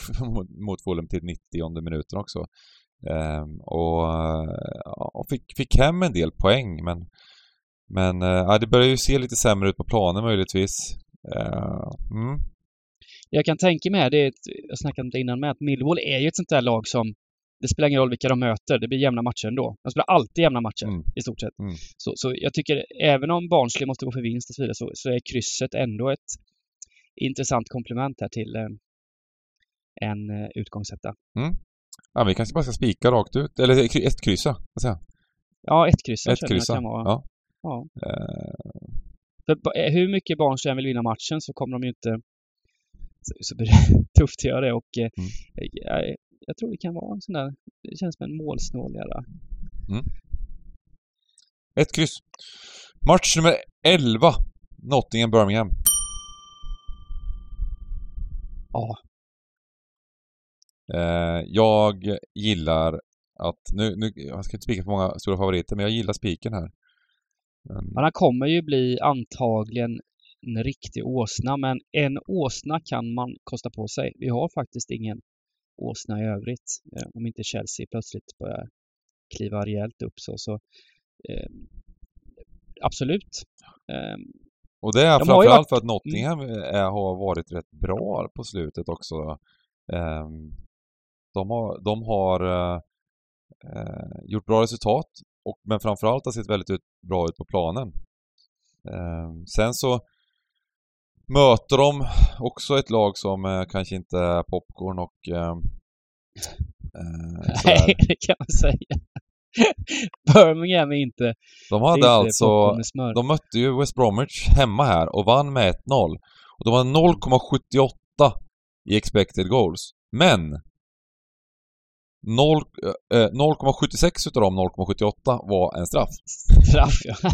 mot- Fulham till 90 minuten också. Eh, och och fick, fick hem en del poäng men men eh, ja, det börjar ju se lite sämre ut på planen möjligtvis. Eh, mm. Jag kan tänka mig, det ett, jag snackade om det innan med, att Millwall är ju ett sånt där lag som det spelar ingen roll vilka de möter, det blir jämna matcher ändå. De spelar alltid jämna matcher, Mm. i stort sett. Mm. Så, så jag tycker, även om Barnsley måste gå för vinst och så vidare, så, så är krysset ändå ett intressant komplement här till eh, en eh, utgångsetta. Ja, vi kanske bara ska spika rakt ut. Eller ett kryssa, vad säger? Ja, ett kryss Ett kryssa. kan vara. Ja. Ja. Eh, För hur mycket Barnsley än vill vinna matchen så kommer de ju inte... Så, blir det tufft att göra det och Mm. jag, jag tror det kan vara en sån där... Det känns som en målsnål jävla... ett kryss. Match nummer 11. Nottingham-Birmingham. Ja, Eh, jag gillar att, nu, nu, jag ska inte spika på många stora favoriter, men jag gillar spiken här. Mm. Men han kommer ju bli antagligen en riktig åsna, men en åsna kan man kosta på sig. Vi har faktiskt ingen åsna i övrigt. Eh, om inte Chelsea plötsligt börjar kliva rejält upp så. så eh, absolut. Eh, Och det är De framförallt varit- för att Nottingham är, har varit rätt bra på slutet också. Ehm, de har, de har eh, eh, gjort bra resultat, och, men framförallt har sett väldigt ut, bra ut på planen. Ehm, sen så möter de också ett lag som eh, kanske inte är popcorn och ehm, eh, nej, det kan man säga. Birmingham är inte... De hade inte alltså. De mötte ju West Bromwich hemma här och vann med 1-0. Och de hade 0,78 i expected goals. Men 0, eh, 0,76 utav dem 0,78 var en straff. Straff, ja.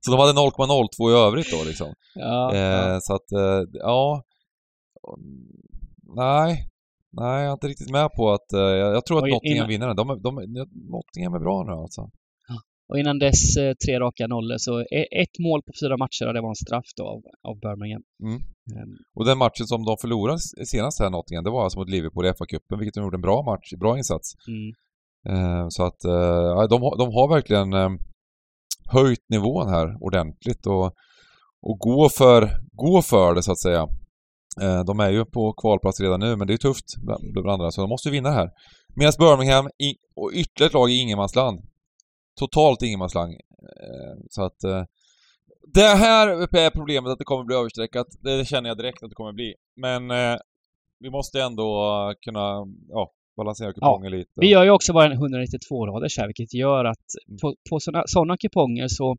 Så de hade 0,02 i övrigt då liksom. ja, Eh, ja. så att, eh, ja... Nej. Nej, jag är inte riktigt med på att... Eh, jag, tror att Och Nottingham innan- vinner den. De, är- de, Nottingham är bra nu alltså. Och innan dess eh, tre raka nollor. Så e- ett mål på fyra matcher och det var en straff då av, av Birmingham. Mm. Ehm, Och den matchen som de förlorade senast här Nottingham, det var alltså mot Liverpool i FA-cupen, vilket de gjorde en bra match, bra insats. Mm. Eh, så att, eh, de, de har verkligen eh, höjt nivån här ordentligt och, och gå för, gå för det så att säga. Eh, de är ju på kvalplats redan nu, men det är tufft bland, bland andra, så de måste vinna här. Medan Birmingham i, och ytterligare ett lag i ingenmansland. Totalt ingenmansland. Eh, så att eh, det här är problemet att det kommer bli överstreckat. Det känner jag direkt att det kommer bli. Men vi måste ändå kunna ja, balansera kupongen lite. Vi gör ju också bara en 192-raders här, vilket gör att på, på sådana kuponger så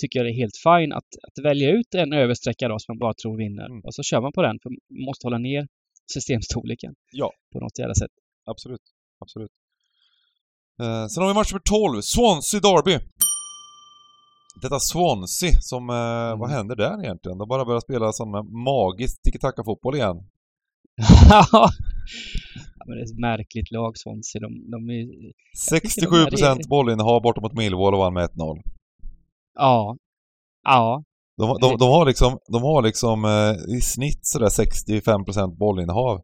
tycker jag det är helt fine att, att välja ut en översträcka då som man bara tror vinner. Mm. Och så kör man på den, för man måste hålla ner systemstorleken. Ja. På något jävla sätt. Absolut. Absolut. Eh, sen har vi match nummer 12, Swansea Derby. Detta Swansea som, eh, vad Mm. händer där egentligen? De bara börjar spela sån magisk tiki-taka-fotboll igen. Ja, men det är ett märkligt lag, Swansea. De, de är, 67% det är- bollinnehav borta mot Millwall och vann med 1-0. Ja, ja, De, de, de har liksom, de har liksom eh, i snitt sådär 65% bollinnehav,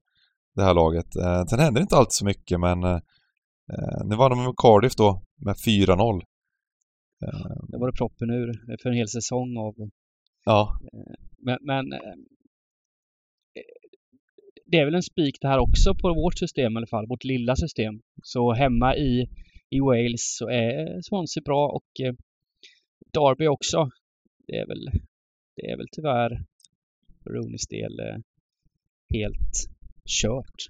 det här laget. Eh, sen händer det inte alltid så mycket men eh, eh, nu vann de med Cardiff då med 4-0. Eh, det var det proppen ur för en hel säsong av ja, Men, men eh, det är väl en spik det här också på vårt system i alla fall, vårt lilla system. Så hemma i, i Wales så är Swansea bra och eh, Derby också. Det är väl, det är väl tyvärr för Rooneys del eh, helt kört.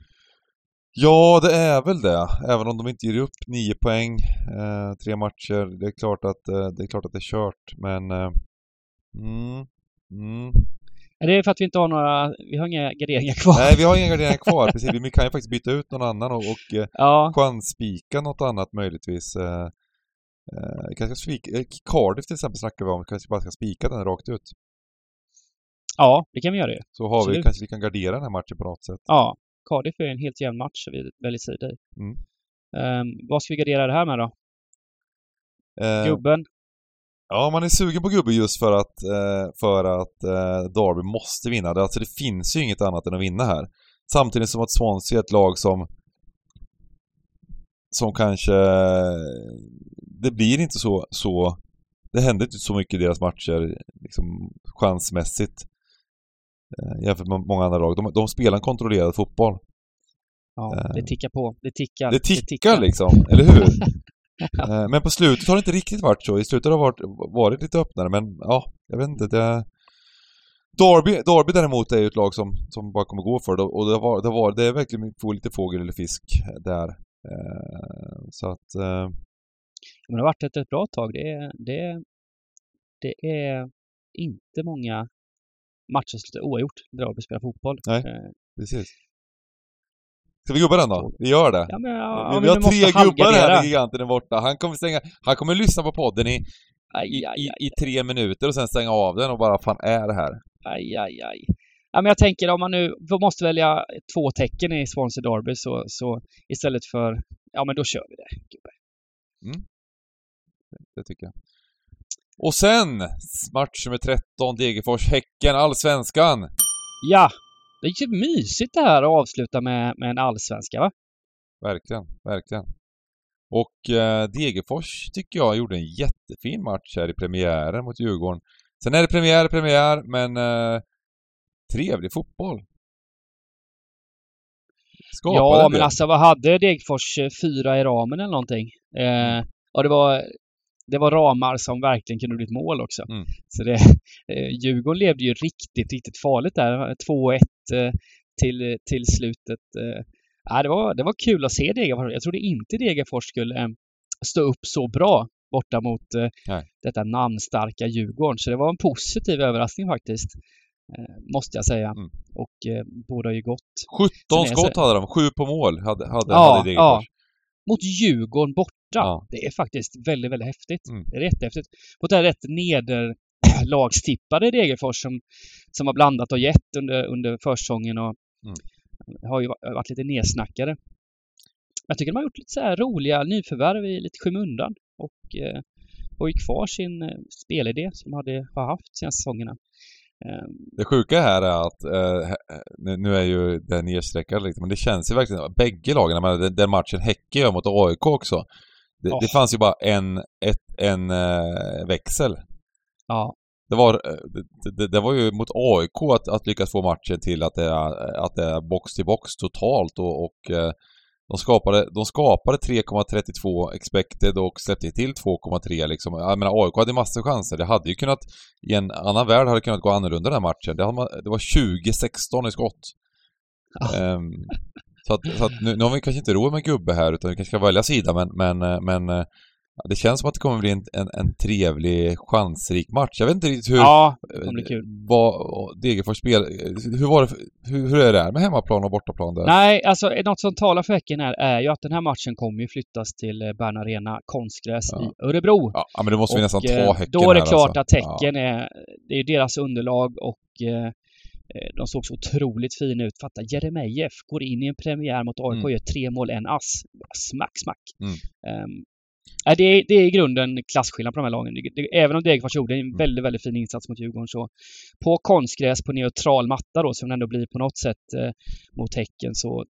Ja, det är väl det. Även om de inte ger upp nio poäng, eh, tre matcher. Det är klart att, eh, det är klart att det är kört, men... Eh, mm, mm. Är det för att vi inte har några, vi har inga garderingar kvar? Nej, vi har inga garderingar kvar. Precis, vi kan ju faktiskt byta ut någon annan och, och eh, Ja, chansspika något annat möjligtvis. Eh, kanske spika, eh, Cardiff till exempel snackar vi om. Kanske bara ska spika den rakt ut. ja, det kan vi göra ju. Så har vi, Absolut. kanske vi kan gardera den här matchen på något sätt. Ja, Cardiff är en helt jämn match så vi väljer sida i. Mm. Ehm, vad ska vi gardera det här med då? Eh, Gubben? Ja, man är sugen på gubbe just för att, eh, för att eh, Derby måste vinna. Det, alltså, det finns ju inget annat än att vinna här. Samtidigt som att Swansea är ett lag som som kanske... Det blir inte så, så... Det händer inte så mycket i deras matcher liksom chansmässigt eh, jämfört med många andra lag. De, de spelar en kontrollerad fotboll. Ja, Eh, det tickar på. Det tickar. Det tickar liksom, eller hur? Eh, Men på slutet har det inte riktigt varit så. I slutet har det varit, varit lite öppnare, men ja, jag vet inte. Det... Derby, Derby däremot är ju ett lag som, som bara kommer gå för det och det, var, det, var, det är verkligen få lite fågel eller fisk där. Eh, Så att... Men det har varit ett, bra tag. Det är, det, är- det är inte många matcher som slutar oavgjort när Derby spelar fotboll. Nej. Eh, Precis. Ska vi gubba den då? Vi gör det. Ja, men, ja, vi, vi har tre gubbar här när giganten är borta. Han kommer stänga... Han kommer lyssna på podden i, Aj, aj, i, i tre minuter och sen stänga av den och bara fan är det här? aj, aj, aj. Ja, men jag tänker om man nu måste välja två tecken i Swansea Derby så, så istället för... Ja, men då kör vi det. gubbe. Det tycker jag. Och sen match nummer 13, Degerfors-Häcken, Allsvenskan. Ja! Det är ju mysigt det här att avsluta med, med en allsvenska, va? Verkligen, verkligen. Och eh, Degerfors tycker jag gjorde en jättefin match här i premiären mot Djurgården. Sen är det premiär, premiär, men eh, trevlig fotboll. Skapade Ja, en men del. alltså vad hade Degerfors? Eh, Fyra i ramen eller någonting? Eh, och det var, det var ramar som verkligen kunde blivit mål också. Mm. Så det, eh, Djurgården levde ju riktigt, riktigt farligt där. 2-1 eh, till, till slutet. Eh. Ja, det, var, det var kul att se Degerfors. Jag trodde inte Degerfors skulle eh, stå upp så bra borta mot eh, detta namnstarka Djurgården. Så det var en positiv överraskning faktiskt. Eh, måste jag säga. Mm. Och eh, båda har ju gått. 17 Sen är det skott så- hade de, 7 på mål hade, hade, Ja, hade Degerfors. Mot Djurgården borta. Ja. Det är faktiskt väldigt, väldigt häftigt. Mm. Det är jättehäftigt. Mot det här rätt nederlagstippade Degerfors som, som har blandat och gett under, under försäsongen och Mm. har ju va- varit lite nedsnackade. Jag tycker de har gjort lite så här roliga nyförvärv i lite skymundan och eh, har ju kvar sin eh, spelidé som de hade, har haft senaste säsongerna. Eh, Det sjuka här är att, eh, nu, är ju det nedstreckad lite, men det känns ju verkligen, bägge lagen, den matchen Häcke gör mot AIK också. Det, Ja. det fanns ju bara en, ett, en eh, växel. ja, Det var, eh, det, det, var ju mot AIK att, att lyckas få matchen till att det är, att det är box till box totalt och, och eh, de skapade, de skapade 3,32 expected och släppte till 2,3 liksom. Jag menar AIK hade massor chanser. Det hade ju kunnat, i en annan värld hade det kunnat gå annorlunda den här matchen. Det, hade det var 20-16 i skott. Ja. Ehm, så att, så att nu, nu har vi kanske inte råd med gubbe här utan vi kanske ska välja sida men, men, eh, men eh, ja, det känns som att det kommer bli en, en, en trevlig, chansrik match. Jag vet inte riktigt hur... ja, det kommer bli kul. Vad Degerfors spel... Hur var det, hur, hur är det här med hemmaplan och bortaplan där? Nej, alltså något som talar för Häcken här är ju att den här matchen kommer ju flyttas till eh, Bern Arena konstgräs Ja. i Örebro. Ja, ja, men då måste vi nästan eh, ta Häcken Då är det här, klart alltså. att Häcken är, det är deras underlag och eh, eh, de såg så otroligt fina ut. Fatta, Jeremejeff går in i en premiär mot AIK och Mm. gör tre mål, en ass. Smack, smack. Mm. Ehm, nej, det, är, det är i grunden klasskillnad på de här lagen. Det, det, även om Degerfors gjorde en Mm. väldigt, väldigt fin insats mot Djurgården så på konstgräs på neutral matta då som det ändå blir på något sätt eh, mot Häcken så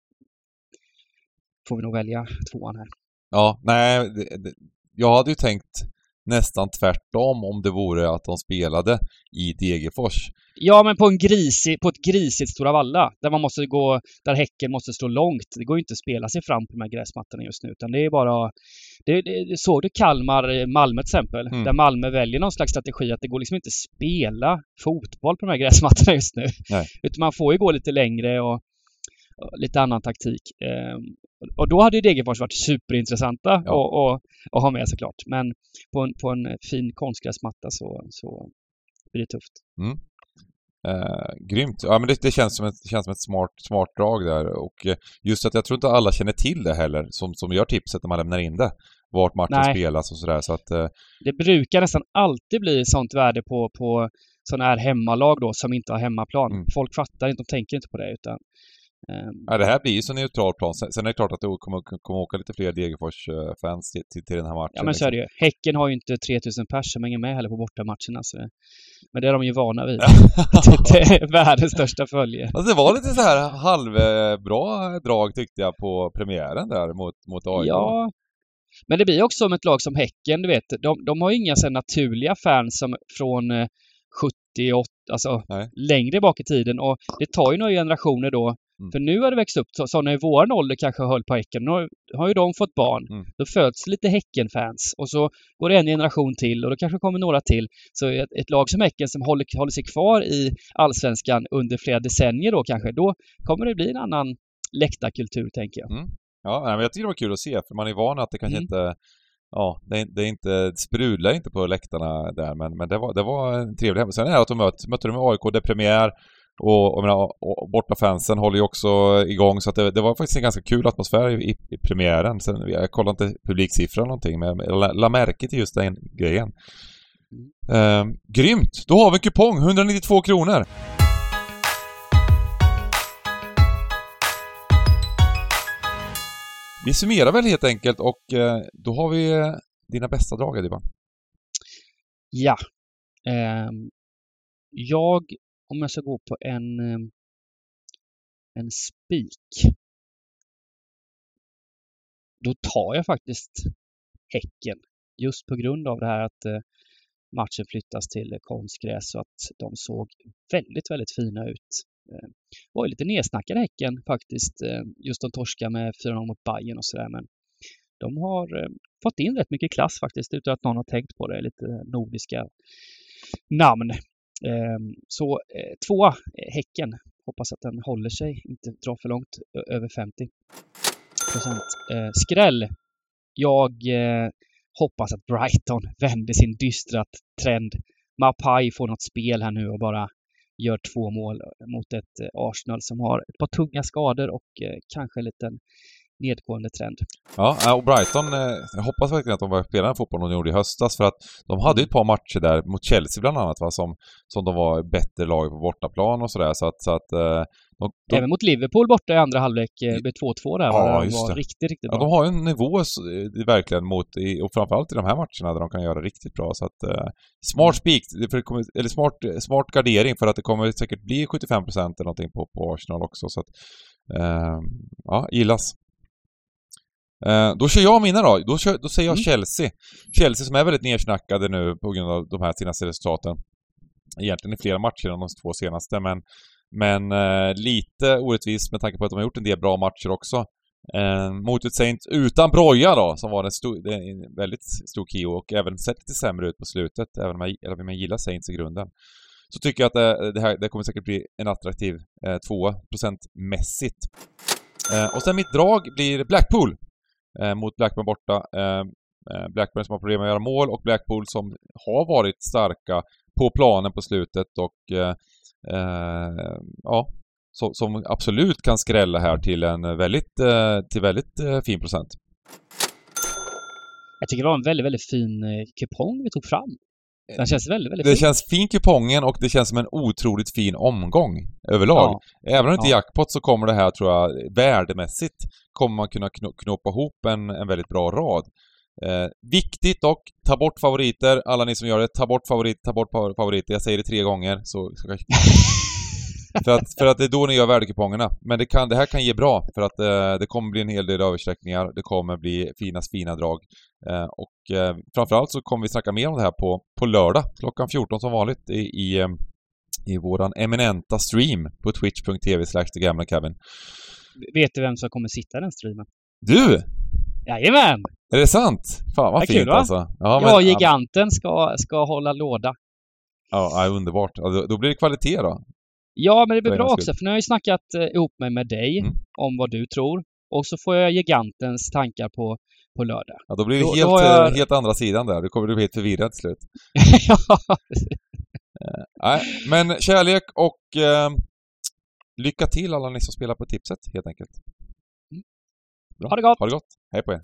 får vi nog välja tvåan här. Ja, nej, det, jag hade ju tänkt nästan tvärtom om det vore att de spelade i Degerfors. Ja, men på en grisig, på ett grisigt Stora Valla där man måste gå, där Häcken måste stå långt. Det går ju inte att spela sig fram på de här gräsmattorna just nu, utan det är bara... Det, det, såg du Kalmar-Malmö till exempel, Mm. där Malmö väljer någon slags strategi att det går liksom inte att spela fotboll på de här gräsmattorna just nu. Nej. Utan man får ju gå lite längre och lite annan taktik. Ehm, och då hade ju Degerfors varit superintressanta Ja. och, och, och ha med såklart. Men på en, på en fin konstgräsmatta så, så blir det tufft. Eh, grymt. Ja, men det, det, känns som ett, känns som ett smart, smart drag där och eh, just att jag tror inte alla känner till det heller som, som gör tipset när man lämnar in det. Vart matchen Nej. spelas och sådär så att eh, det brukar nästan alltid bli sånt värde på, på sådana här hemmalag då som inte har hemmaplan. Mm. Folk fattar inte, de tänker inte på det utan Ja, det här blir ju så neutral plan. Sen, är det klart att det kommer, kommer åka lite fler Degerfors-fans till, till, till den här matchen. Ja men så är det ju. Häcken har ju inte 3000 pers som hänger med heller på bortamatcherna. Så det, men det är de ju vana vid. det är världens största följe. Alltså det var lite så här halvbra drag tyckte jag på premiären där mot, mot AIK. Ja. Men det blir också om ett lag som Häcken, du vet. De, de har ju inga så naturliga fans som från eh, 78, alltså Nej. längre bak i tiden. Och det tar ju några generationer då. Mm. För nu har det växt upp så- sådana i vår ålder kanske höll på Häcken. Nu har, har ju de fått barn. Mm. Då föds lite Häcken-fans. Och så går det en generation till och då kanske kommer några till. Så ett, ett lag som Häcken som håller, håller sig kvar i Allsvenskan under flera decennier då kanske. Då kommer det bli en annan läktarkultur tänker jag. Ja, nej, men jag tycker det var kul att se för man är van att det kanske Mm. inte Ja, det, är- det är inte, det sprudlar inte på läktarna där men, men det, var, det var en trevlig hemma. Sen är det att de mötte, mötte de AIK, det är premiär och, och, jag menar, och bortafansen håller ju också igång så att det, det var faktiskt en ganska kul atmosfär i, i, i premiären. Sen, jag kollade inte publiksiffran någonting men jag la, la märke till just den grejen. Ehm, grymt! Då har vi en kupong, 192 kronor! Vi summerar väl helt enkelt och eh, då har vi eh, dina bästa drag Ediban. Ja. Ehm, jag, om jag ska gå på en, ehm, en spik. Då tar jag faktiskt Häcken. Just på grund av det här att eh, matchen flyttas till eh, konstgräs och att de såg väldigt, väldigt fina ut. Eh, det var ju lite nedsnackade Häcken faktiskt. Just de torska med 4-0 mot Bayern och sådär. Men de har fått in rätt mycket klass faktiskt utan att någon har tänkt på det. Lite nordiska namn. Ehm, så eh, tvåa, eh, Häcken. Hoppas att den håller sig, inte drar för långt över 50 procent. Eh, skräll. Jag hoppas att Brighton vänder sin dystra trend. Mapai får något spel här nu och bara gör två mål mot ett Arsenal som har ett par tunga skador och kanske en liten nedgående trend. Ja, äh, och Brighton, eh, jag hoppas verkligen att de börjar spela den fotbollen de gjorde i höstas för att de hade ju ett par matcher där mot Chelsea bland annat va, som, som de var bättre lag på bortaplan och sådär så att, så att eh, de, de, Även mot Liverpool borta i andra halvlek eh, blev 2-2 där. Ja, just var det. riktigt, riktigt ja, bra. de har ju en nivå eh, verkligen mot, och framförallt i de här matcherna där de kan göra riktigt bra så att eh, smart spik, det kommer, eller smart, smart gardering för att det kommer säkert bli 75% eller någonting på, på Arsenal också så att eh, ja, gillas. Eh, då kör jag mina då. Då, kör, då säger jag Mm. Chelsea. Chelsea som är väldigt nersnackade nu på grund av de här senaste resultaten. Egentligen i flera matcher än de två senaste, men, men eh, lite orättvist med tanke på att de har gjort en del bra matcher också. Eh, mot ett Saint utan Broja då, som var en, stor, en väldigt stor kio och även sett lite sämre ut på slutet, även om jag, även om jag gillar Saints i grunden. Så tycker jag att det, det här det kommer säkert bli en attraktiv eh, tvåa procentmässigt. Eh, och sen mitt drag blir Blackpool eh, mot Blackburn borta. Eh, eh, Blackburn som har problem med att göra mål och Blackpool som har varit starka på planen på slutet och eh, eh, ja, så, som absolut kan skrälla här till en väldigt, eh, till väldigt eh, fin procent. Jag tycker det var en väldigt, väldigt fin eh, kupong vi tog fram. Den känns väldigt, väldigt Det fin. känns fin kupongen och det känns som en otroligt fin omgång överlag. Ja. Även om det inte är Ja. jackpot så kommer det här, tror jag, värdemässigt kommer man kunna kno- knåpa ihop en, en väldigt bra rad. Eh, viktigt dock, ta bort favoriter. Alla ni som gör det, ta bort favoriter, ta bort fa- favoriter. Jag säger det tre gånger, så... för, att, för att det är då ni gör värdekupongerna. Men det, kan, det här kan ge bra, för att eh, det kommer bli en hel del översträckningar. Det kommer bli finas fina drag. Eh, och eh, framförallt så kommer vi snacka mer om det här på, på lördag, klockan 14 som vanligt, i, i, eh, i våran eminenta stream på twitch.tv slash Kevin. Vet du vem som kommer sitta i den streamen? Du! Jajamän! Är det sant? Fan vad fint kul, va? alltså. Ja, Ja, men- giganten ska, ska hålla låda. Ja, underbart. Ja, då, blir det kvalitet då. Ja, men det blir bra också, för nu har jag ju snackat eh, ihop mig med dig Mm. om vad du tror. Och så får jag gigantens tankar på, på lördag. Ja, då blir det Då- då helt, har jag- eh, helt andra sidan där. Du kommer bli helt förvirrad till slut. ja, Nej, men kärlek och eh, lycka till alla ni som spelar på tipset helt enkelt. ha det gott! Ha det gott. Hej på er.